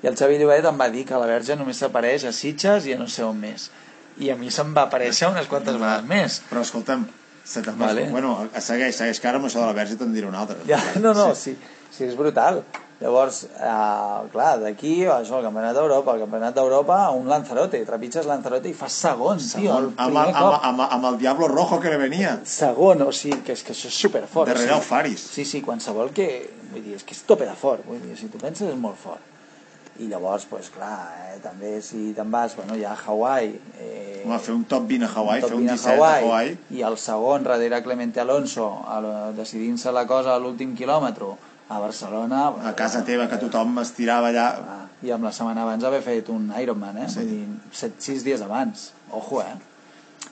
I el Xavi Llobet em va dir que la Verge només s'apareix a Sitges i a no sé on més. I a mi se'm va aparèixer unes quantes vegades més. Però escolta'm, se te'n Vale. Bueno, segueix, segueix, que ara amb això de la verge te'n diré una altra. Ja, no, no, sí, sí, és brutal. Llavors, eh, clar, d'aquí, això, el Campionat d'Europa, el Campionat d'Europa, un Lanzarote, trepitges Lanzarote i fas segon, tio, el Amb, amb, primer amb, amb, amb el Diablo Rojo que le venia. Segon, o sigui, que és que això és superfort. Darrere o el sigui, Faris. Sí, sí, qualsevol que... Vull dir, és que és tope de fort, vull dir, si tu penses és molt fort. I llavors, doncs clar, eh, també si te'n vas, bueno, ja a Hawaii... Eh, Home, fer un top 20 a Hawaii, top fer un 20 a 17 a Hawaii. i el segon darrere Clemente Alonso decidint-se la cosa a l'últim quilòmetre a Barcelona A casa teva, que tothom es tirava allà... Ah, i amb la setmana abans haver fet un Ironman eh? Sí. Vull dir, set, sis dies abans. Ojo eh?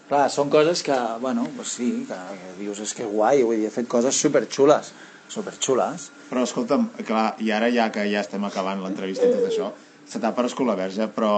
Clar, són coses que, bueno, pues sí que, que dius, és que guai, vull dir, he fet coses superxules superxules. Però escolta'm, clar, i ara ja que ja estem acabant l'entrevista i tot això, se t'ha aparegut la verge, però,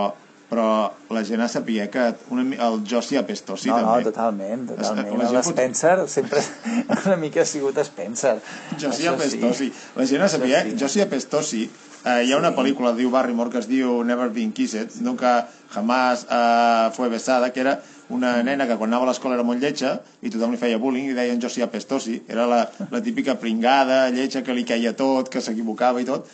però la gent ha saber que una, el Jossi Apestosi no, no, també. totalment, totalment. La gent pot- sempre una mica ha sigut Spencer. Això Apestosi. La gent ha saber, Això sí. Jossi Apestosi, eh, hi ha una pel·lícula, diu Barrymore, que es diu Never Been Kissed, nunca jamás eh, fue besada, que era una nena que quan anava a l'escola era molt lletja i tothom li feia bullying i deien Jossi Apestosi. Era la, la típica pringada, lletja, que li caia tot, que s'equivocava i tot.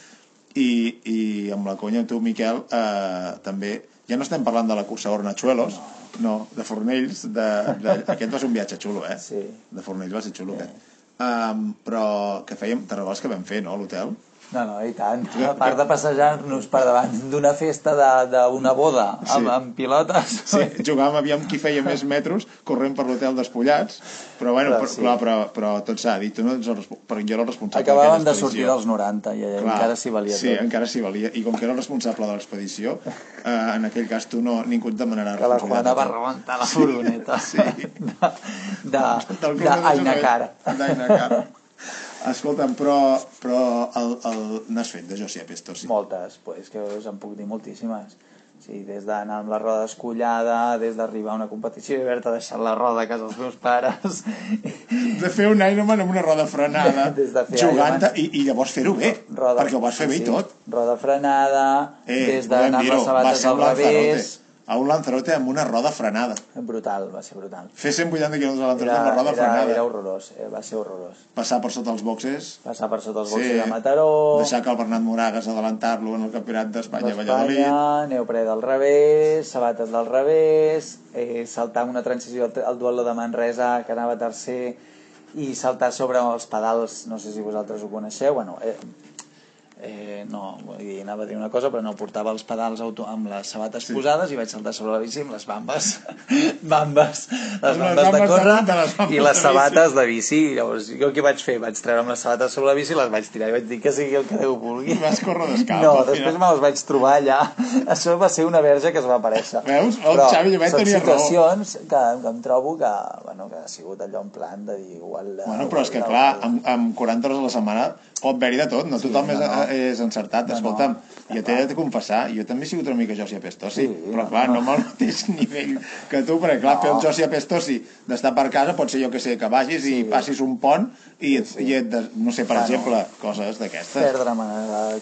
I, I amb la conya tu, Miquel, eh, també... Ja no estem parlant de la cursa Hornachuelos, no, de Fornells, de, de, aquest va ser un viatge xulo, eh? Sí. De Fornells va ser xulo, aquest. Um, però que fèiem, te'n recordes que vam fer, no, a l'hotel? No, no, i tant. A part de passejar-nos per davant d'una festa d'una boda amb, Sí. amb pilotes. Sí, jugàvem, aviam qui feia més metros corrent per l'hotel despullats, però bueno, Però però, sí. però, però, però tot s'ha dit, tu no ets el, però jo era el responsable Acabàvem de sortir dels 90 i encara s'hi valia sí, tot. encara s'hi valia. I com que era el responsable de l'expedició, eh, en aquell cas tu no, ningú et demanarà Que la. Juana va rebentar la furgoneta. Sí. Club de de Ainacar. D'Ainacar. Escolta'm, però, però el, el, n'has fet de Josie Pestosi. Moltes, pues, que us en puc dir moltíssimes. Sí, des d'anar amb la roda escollada, des d'arribar a una competició i haver-te deixat la roda a casa dels meus pares. De fer un Ironman amb una roda frenada, Des de fer jugant Ironman. i, i llavors fer-ho bé, Roda, perquè ho vas fer bé i tot. Roda frenada, Eh, des d'anar amb les sabates al un Lanzarote. A un Lanzarote amb una roda frenada. Brutal, va ser brutal. Fer 180 km a Lanzarote Era, amb la roda era, frenada. era horrorós, eh? va ser horrorós. Passar per sota els boxes. Passar per sota els Sí. boxes de Mataró, Deixar que el Bernat Moragas adelantar-lo en el Campionat d'Espanya a Valladolid. neoprè del revés, sabates del revés, eh, saltar una transició al, al duel de Manresa, que anava tercer, i saltar sobre els pedals, no sé si vosaltres ho coneixeu, bueno, eh, eh, no, vull dir, anava a dir una cosa, però no, portava els pedals auto amb les sabates sí. posades i vaig saltar sobre la bici amb les bambes, bambes, les Amb les bambes de bambes de córrer punta, les bambes i les de sabates de bici. Llavors, jo què vaig fer? Vaig treure amb les sabates sobre la bici, les vaig tirar i vaig dir que sigui el que Déu vulgui. I vas córrer descalç, No, després final. me les vaig trobar allà. Això va ser una verge que es va aparèixer. Veus? El Però Xavi Llobet tenia raó. situacions que, que em trobo que, bueno, que ha sigut allò en plan de dir igual... Bueno, però és que clar, amb, amb 40 hores a la setmana pot haver-hi de tot, no tothom és, és encertat. No, no. Escolta'm, jo t'he de confessar, jo també he sigut una mica Josi Apestosi, Sí, però no, clar, no. no el mateix nivell que tu, perquè clar, fer el Josi Apestosi d'estar per casa pot ser jo que sé, que vagis i passis un pont i, et, i et, no sé, per Bueno. exemple, coses d'aquestes. Perdre'm a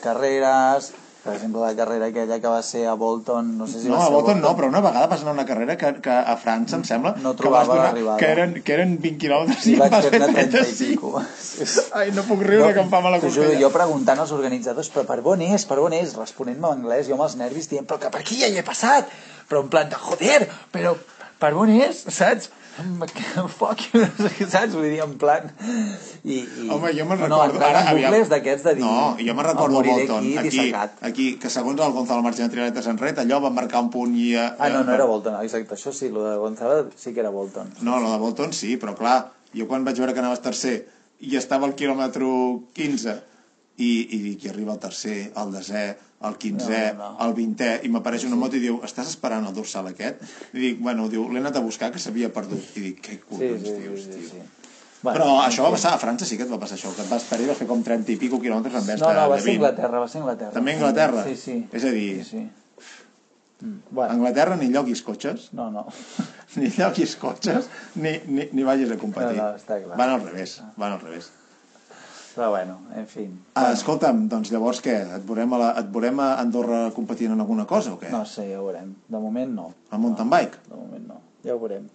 carreres, Per exemple, la carrera aquella que va ser a Bolton, no sé si No, va a ser Bolton no, però una vegada vas anar a una carrera que, que a França, em sembla, No que vas donar, l'arribada. que eren, que eren 20 quilòmetres I i vas fer fer-ne 30 i 35. pico. Ai, no puc riure, que em fa mala costella. jo preguntant als organitzadors, però per on és, per on és? Responent-me en anglès, jo amb els nervis dient, però que per aquí ja hi he passat! Però en plan de, joder, però per on és, saps? Fuck you, saps? Vull dir, en plan... I, i... Home, jo me'n no, recordo... No, ara, bucles d'aquests de dir... No, jo me'n recordo "Em moriré Bolton. Aquí, Aquí, dissecat. aquí, que segons el Gonzalo Martínez Trialeta Sanret, allò va marcar un punt i... eh, Ah, no, no era Bolton, exacte, això sí, lo de Gonzalo sí que era Bolton. No, lo de Bolton sí, però clar, jo quan vaig veure que anaves tercer i estava al quilòmetre 15 i, i dic, i arriba el tercer, el desè, el 15è, No, no, no. el 20è, i m'apareix una moto i diu, estàs esperant el dorsal aquest? I dic, bueno, diu, l'he anat a buscar que s'havia perdut. I dic, què Sí, collons sí, dius, sí, sí, tio? sí. Però això va passar a França, sí que et va passar això, que et vas parir de fer com 30 i pico quilòmetres en vez No, de, no, va de ser 20. Anglaterra, va ser Anglaterra. També Anglaterra? Sí, sí. És a dir, Sí, sí. Mm, Bueno, Anglaterra ni lloguis cotxes, no, no. ni lloguis cotxes, ni, ni, ni vagis a competir. No, no, està clar. Van al revés, van al revés. Però bueno, en fi. Ah, escolta'm, doncs llavors què? Et veurem a, la, et veurem a Andorra competint en alguna cosa o què? No sé, ja ho veurem. De moment no. A mountain bike? De moment no. Ja ho veurem.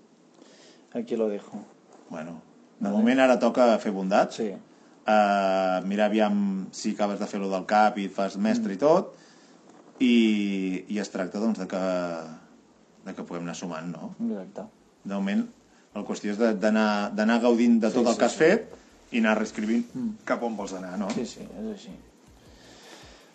Aquí lo dejo. Bueno, de moment ara toca fer bondat. Sí. Uh, mirar aviam si acabes de fer lo del cap i et fas mestre i tot. I, I es tracta, doncs, de que, de que puguem anar sumant, no? Exacte. De moment, la qüestió és d'anar gaudint de tot Sí, el sí, que has sí. fet i anar reescrivint cap on vols anar, no? Sí, sí, és així.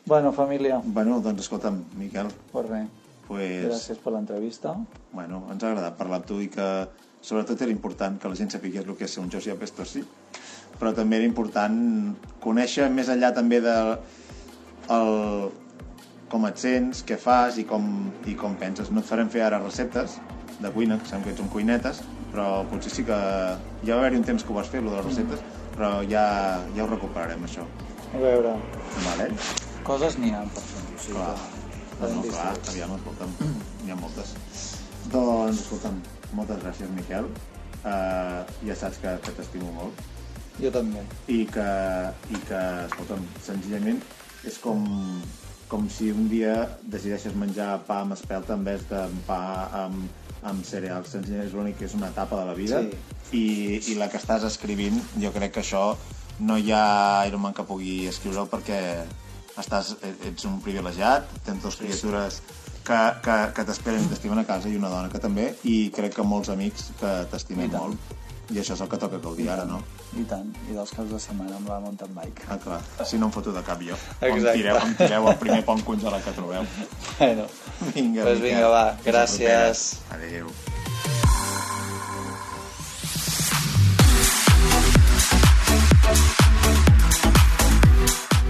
Bueno, família, Bueno, doncs escolta'm, Miquel, per res. pues, Gràcies per l'entrevista. bueno, ens ha agradat parlar amb tu i que sobretot era important que la gent sapigués el que és ser un José Pestorsi, però també era important conèixer més enllà també de el, com et sents, què fas i com, i com penses. No et farem fer ara receptes de cuina, que sabem que ets un cuinetes, però potser sí que ja va haver-hi un temps que ho vas fer, lo de les receptes, però ja, ja ho recuperarem, això. A veure, Vale? coses n'hi ha per. O sigui, Clar. No, no, clar, aviam, escolta'm, n'hi ha moltes. Doncs, escolta'm, moltes gràcies, Miquel. Uh, ja saps que, que t'estimo molt Jo també. i que, i que, escolta'm, senzillament és com, com si un dia decideixes menjar pa amb espelta en vez de pa amb, amb cereals. És l'únic que és una etapa de la vida Sí. i, i la que estàs escrivint, jo crec que això no hi ha Ironman que pugui escriure perquè estàs, ets un privilegiat, tens dues criatures que, que, que t'esperen i t'estimen a casa i una dona que també, i crec que molts amics que t'estimen molt. I això és el que toca gaudir ara, no? I tant. I dels caps de setmana amb la mountain bike. Ah, clar, si no em foto de cap jo. Em Exacte. tireu, em tireu el primer pont congelat que trobeu. Bueno, Vinga, Pues Miquel. vinga, va, gràcies. Adéu.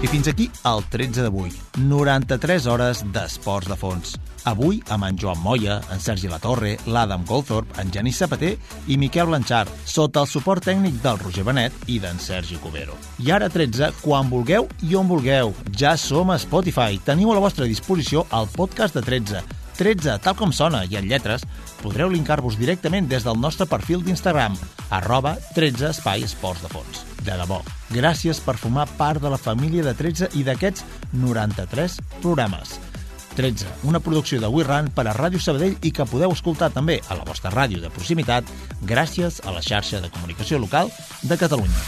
I fins aquí el 13 d'avui. 93 hores d'esports de fons. Avui amb en Joan Moya, en Sergi Latorre, l'Adam Goldthorpe, en Genís Sabater i Miquel Blanchard, sota el suport tècnic del Roger Benet i d'en Sergi Cubero. I ara 13, quan vulgueu i on vulgueu. Ja som a Spotify. Teniu a la vostra disposició el podcast de 13. 13, tal com sona, i en lletres, podreu linkar-vos directament des del nostre perfil d'Instagram, arroba 13 espai esports de fons. De debò, gràcies per formar part de la família de 13 i d'aquests 93 programes. 13, una producció de We Run per a Ràdio Sabadell i que podeu escoltar també a la vostra ràdio de proximitat gràcies a la xarxa de comunicació local de Catalunya.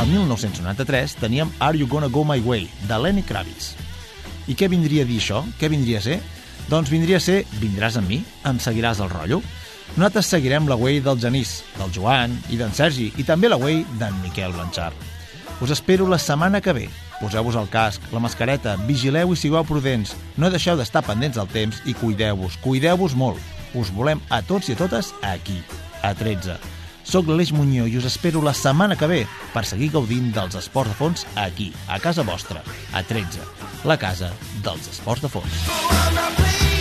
El 1993 teníem Are You Gonna Go My Way, de Lenny Kravitz. I què vindria a dir això? Què vindria a ser? Doncs vindria a ser Vindràs amb mi? Em seguiràs el rotllo? Nosaltres seguirem la way del Genís, del Joan i d'en Sergi i també la way d'en Miquel Blanchard. Us espero la setmana que ve. Poseu-vos el casc, la mascareta, vigileu i sigueu prudents. No deixeu d'estar pendents del temps i cuideu-vos, cuideu-vos molt. Us volem a tots i a totes aquí, a 13. Soc l'Aleix Muñoz i us espero la setmana que ve per seguir gaudint dels esports de fons aquí, a casa vostra, a 13, la casa dels esports de fons. Play